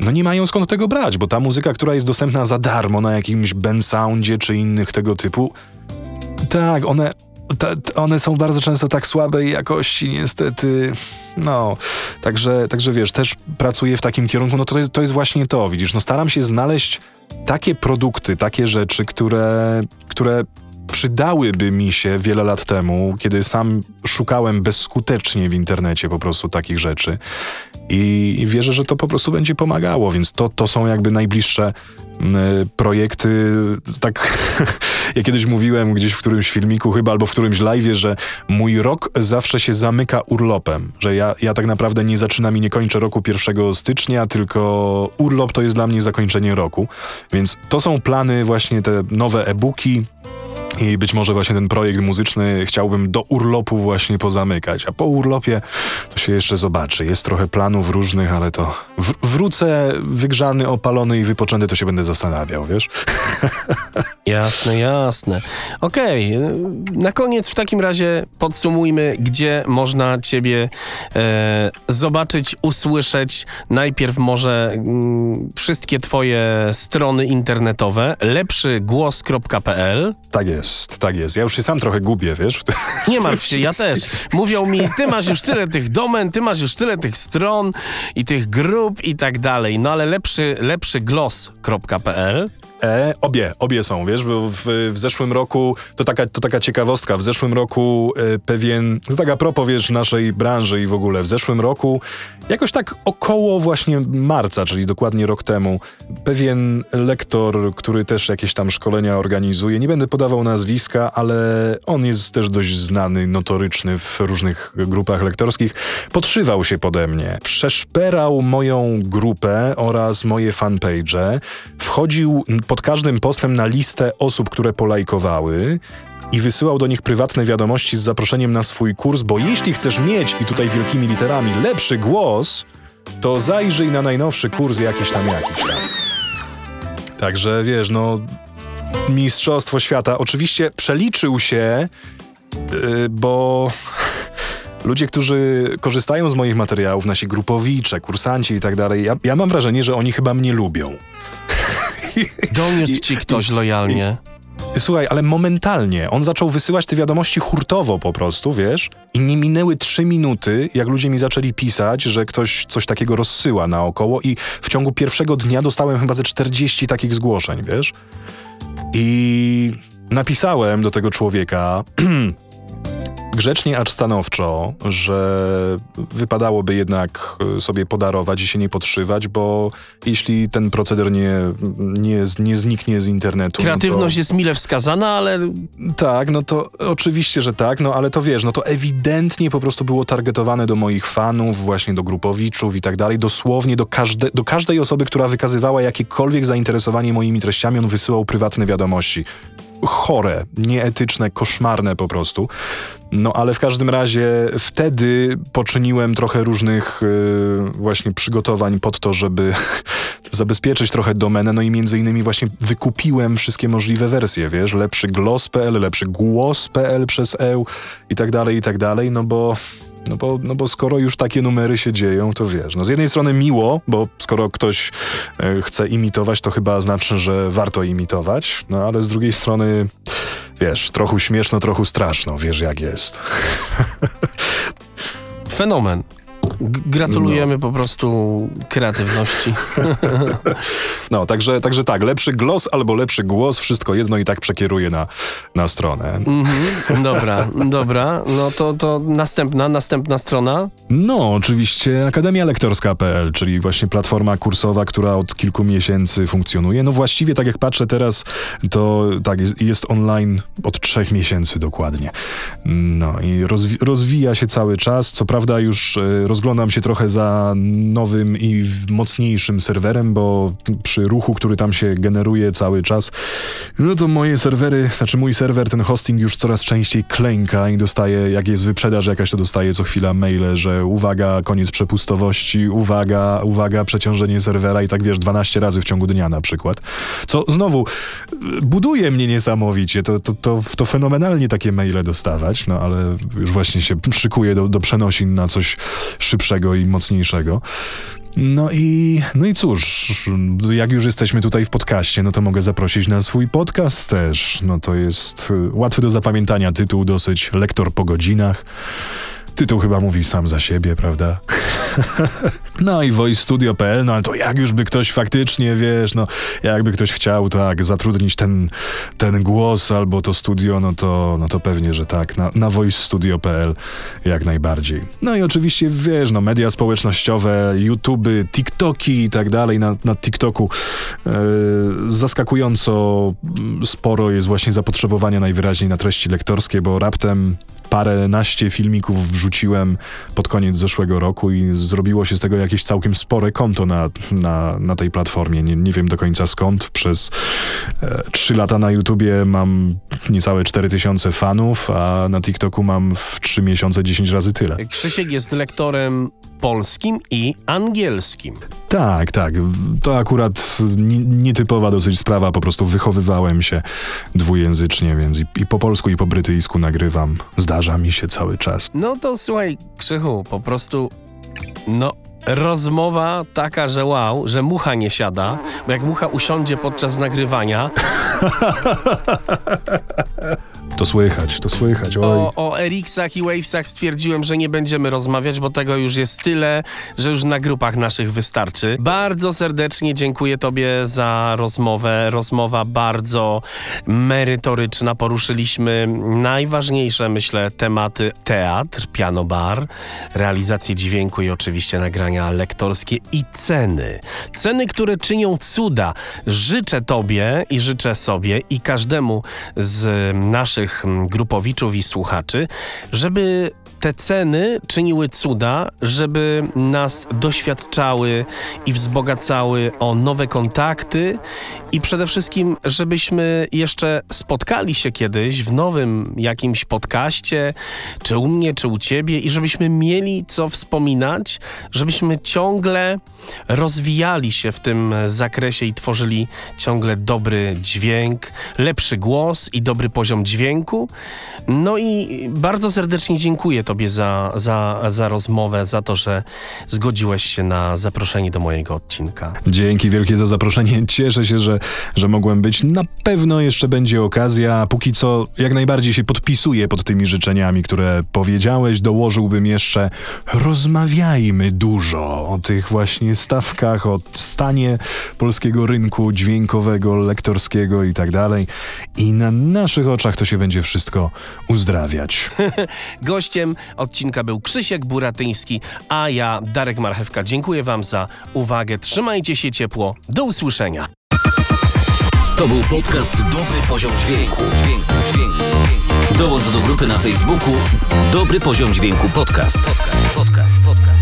no nie mają skąd tego brać, bo ta muzyka, która jest dostępna za darmo na jakimś Ben Soundzie czy innych tego typu, tak, one, one są bardzo często tak słabej jakości, niestety. No, także, także wiesz, też pracuję w takim kierunku, no to jest, to jest właśnie to, widzisz, no staram się znaleźć takie produkty, takie rzeczy, które, które przydałyby mi się wiele lat temu, kiedy sam szukałem bezskutecznie w internecie po prostu takich rzeczy. I, wierzę, że to po prostu będzie pomagało, więc to, to są jakby najbliższe projekty, tak ja kiedyś mówiłem gdzieś w którymś filmiku chyba albo w którymś live'ie, że mój rok zawsze się zamyka urlopem, że ja, ja tak naprawdę nie zaczynam i nie kończę roku 1 stycznia, tylko urlop to jest dla mnie zakończenie roku, więc to są plany właśnie te nowe e-booki, i być może właśnie ten projekt muzyczny chciałbym do urlopu właśnie pozamykać, a po urlopie to się jeszcze zobaczy. Jest trochę planów różnych, ale to w- wrócę wygrzany, opalony i wypoczęty, to się będę zastanawiał, wiesz? Jasne, jasne. Okej, okay. na koniec w takim razie podsumujmy, gdzie można ciebie e, zobaczyć, usłyszeć. Najpierw może mm, wszystkie twoje strony internetowe, lepszygłos.pl. Tak jest jest, tak jest. Ja już się sam trochę gubię, wiesz? Nie martw się, ja też. Mówią mi, ty masz już tyle tych domen, ty masz już tyle tych stron i tych grup i tak dalej. No ale lepszy, lepszy gloss.pl E, obie, obie są, wiesz, bo w, w zeszłym roku, to taka, to taka ciekawostka, w zeszłym roku e, pewien, to tak a propos, wiesz, naszej branży i w ogóle, w zeszłym roku, jakoś tak około właśnie marca, czyli dokładnie rok temu, pewien lektor, który też jakieś tam szkolenia organizuje, nie będę podawał nazwiska, ale on jest też dość znany, notoryczny w różnych grupach lektorskich, podszywał się pode mnie, przeszperał moją grupę oraz moje fanpage, wchodził pod każdym postem na listę osób, które polajkowały i wysyłał do nich prywatne wiadomości z zaproszeniem na swój kurs, bo jeśli chcesz mieć, i tutaj wielkimi literami, lepszy głos, to zajrzyj na najnowszy kurs jakiś tam, jakiś tam. Także wiesz, no, Mistrzostwo Świata oczywiście przeliczył się, yy, bo ludzie, którzy korzystają z moich materiałów, nasi grupowicze, kursanci i tak dalej, ja, ja mam wrażenie, że oni chyba mnie lubią. Doniósł ci ktoś lojalnie. Słuchaj, ale momentalnie on zaczął wysyłać te wiadomości hurtowo po prostu, wiesz? I nie minęły trzy minuty, jak ludzie mi zaczęli pisać, że ktoś coś takiego rozsyła naokoło i w ciągu pierwszego dnia dostałem chyba ze 40 takich zgłoszeń, wiesz? I napisałem do tego człowieka grzecznie, acz stanowczo, że wypadałoby jednak e, sobie podarować i się nie podszywać, bo jeśli ten proceder nie, nie, nie zniknie z internetu... No Kreatywność no jest mile wskazana, ale... Tak, no to oczywiście, że tak, no ale to wiesz, no to ewidentnie po prostu było targetowane do moich fanów, właśnie do grupowiczów i tak dalej, dosłownie do, każde, do każdej osoby, która wykazywała jakiekolwiek zainteresowanie moimi treściami, on wysyłał prywatne wiadomości chore, nieetyczne, koszmarne po prostu. No ale w każdym razie wtedy poczyniłem trochę różnych yy, właśnie przygotowań pod to, żeby zabezpieczyć trochę domenę, no i między innymi właśnie wykupiłem wszystkie możliwe wersje, wiesz, lepszy gloss.pl, lepszy głos.pl przez EU i tak dalej, i tak dalej, no bo no bo, no bo skoro już takie numery się dzieją, to wiesz, no z jednej strony miło, bo skoro ktoś e, chce imitować, to chyba znaczy, że warto imitować, no ale z drugiej strony, wiesz, trochę śmieszno, trochę straszno, wiesz jak jest. Fenomen. Gratulujemy no. po prostu kreatywności. No, także, także tak, lepszy głos albo lepszy głos, wszystko jedno i tak przekieruje na, na stronę. -hmm. Dobra, dobra. No to, to następna, następna strona. No, oczywiście akademialektorska.pl, czyli właśnie platforma kursowa, która od kilku miesięcy funkcjonuje. No właściwie, tak jak patrzę teraz, to tak, jest, jest online od trzech miesięcy dokładnie. No i rozwi rozwija się cały czas. Co prawda już e, rozglądam się trochę za nowym i mocniejszym serwerem, bo przy ruchu, który tam się generuje cały czas, no to moje serwery, znaczy mój serwer, ten hosting już coraz częściej klęka i dostaje, jak jest wyprzedaż jakaś, to dostaje co chwila maile, że uwaga, koniec przepustowości, uwaga, uwaga, przeciążenie serwera i tak wiesz, 12 razy w ciągu dnia na przykład. Co znowu buduje mnie niesamowicie, to, to, to, to fenomenalnie takie maile dostawać, no ale już właśnie się szykuje do, do przenosin na coś szybszego i mocniejszego. No i, no i cóż, jak już jesteśmy tutaj w podcaście, no to mogę zaprosić na swój podcast też. No to jest y, łatwy do zapamiętania tytuł, dosyć lektor po godzinach. Tytuł chyba mówi sam za siebie, prawda? no i voicestudio.pl, no ale to jak już by ktoś faktycznie, wiesz, no jakby ktoś chciał tak zatrudnić ten, ten głos albo to studio, no to, no to pewnie, że tak, na, na voicestudio.pl jak najbardziej. No i oczywiście, wiesz, no media społecznościowe, YouTube, TikToki i tak dalej, na, na TikToku e, zaskakująco sporo jest właśnie zapotrzebowania najwyraźniej na treści lektorskie, bo raptem paręnaście filmików wrzuciłem pod koniec zeszłego roku i zrobiło się z tego jakieś całkiem spore konto na, na, na tej platformie. Nie, nie wiem do końca skąd. Przez e, trzy lata na YouTubie mam niecałe 4000 fanów, a na TikToku mam w trzy miesiące 10 razy tyle. Krzysiek jest lektorem polskim i angielskim. Tak, tak. To akurat nietypowa dosyć sprawa. Po prostu wychowywałem się dwujęzycznie, więc i, i, po polsku, i po brytyjsku nagrywam. Zdarza mi się cały czas. No to słuchaj, Krzychu, po prostu. No, rozmowa taka, że wow, że mucha nie siada, bo jak mucha usiądzie podczas nagrywania. To słychać, to słychać. Oj. O, o Eriksach i Wavesach stwierdziłem, że nie będziemy rozmawiać, bo tego już jest tyle, że już na grupach naszych wystarczy. Bardzo serdecznie dziękuję Tobie za rozmowę. Rozmowa bardzo merytoryczna. Poruszyliśmy najważniejsze, myślę, tematy teatr, piano bar, realizację dźwięku i oczywiście nagrania lektorskie i ceny. Ceny, które czynią cuda. Życzę Tobie i życzę sobie i każdemu z naszych naszych mm, grupowiczów i słuchaczy, żeby te ceny czyniły cuda, żeby nas doświadczały i wzbogacały o nowe kontakty i przede wszystkim, żebyśmy jeszcze spotkali się kiedyś w nowym jakimś podcaście, czy u mnie, czy u ciebie, i żebyśmy mieli co wspominać, żebyśmy ciągle rozwijali się w tym zakresie i tworzyli ciągle dobry dźwięk, lepszy głos i dobry poziom dźwięku. No i bardzo serdecznie dziękuję Tobie za, za, za rozmowę, za to, że zgodziłeś się na zaproszenie do mojego odcinka. Dzięki wielkie za zaproszenie. Cieszę się, że, że mogłem być. Na pewno jeszcze będzie okazja. Póki co, jak najbardziej się podpisuję pod tymi życzeniami, które powiedziałeś. Dołożyłbym jeszcze, rozmawiajmy dużo o tych właśnie stawkach, o stanie polskiego rynku dźwiękowego, lektorskiego i tak dalej. I na naszych oczach to się będzie wszystko uzdrawiać. Gościem odcinka był Krzysiek Buratyński, a ja, Darek Marchewka, dziękuję Wam za uwagę. Trzymajcie się ciepło. Do usłyszenia. To był podcast Dobry Poziom Dźwięku. Dołącz do grupy na Facebooku Dobry Poziom Dźwięku Podcast. podcast, podcast, podcast.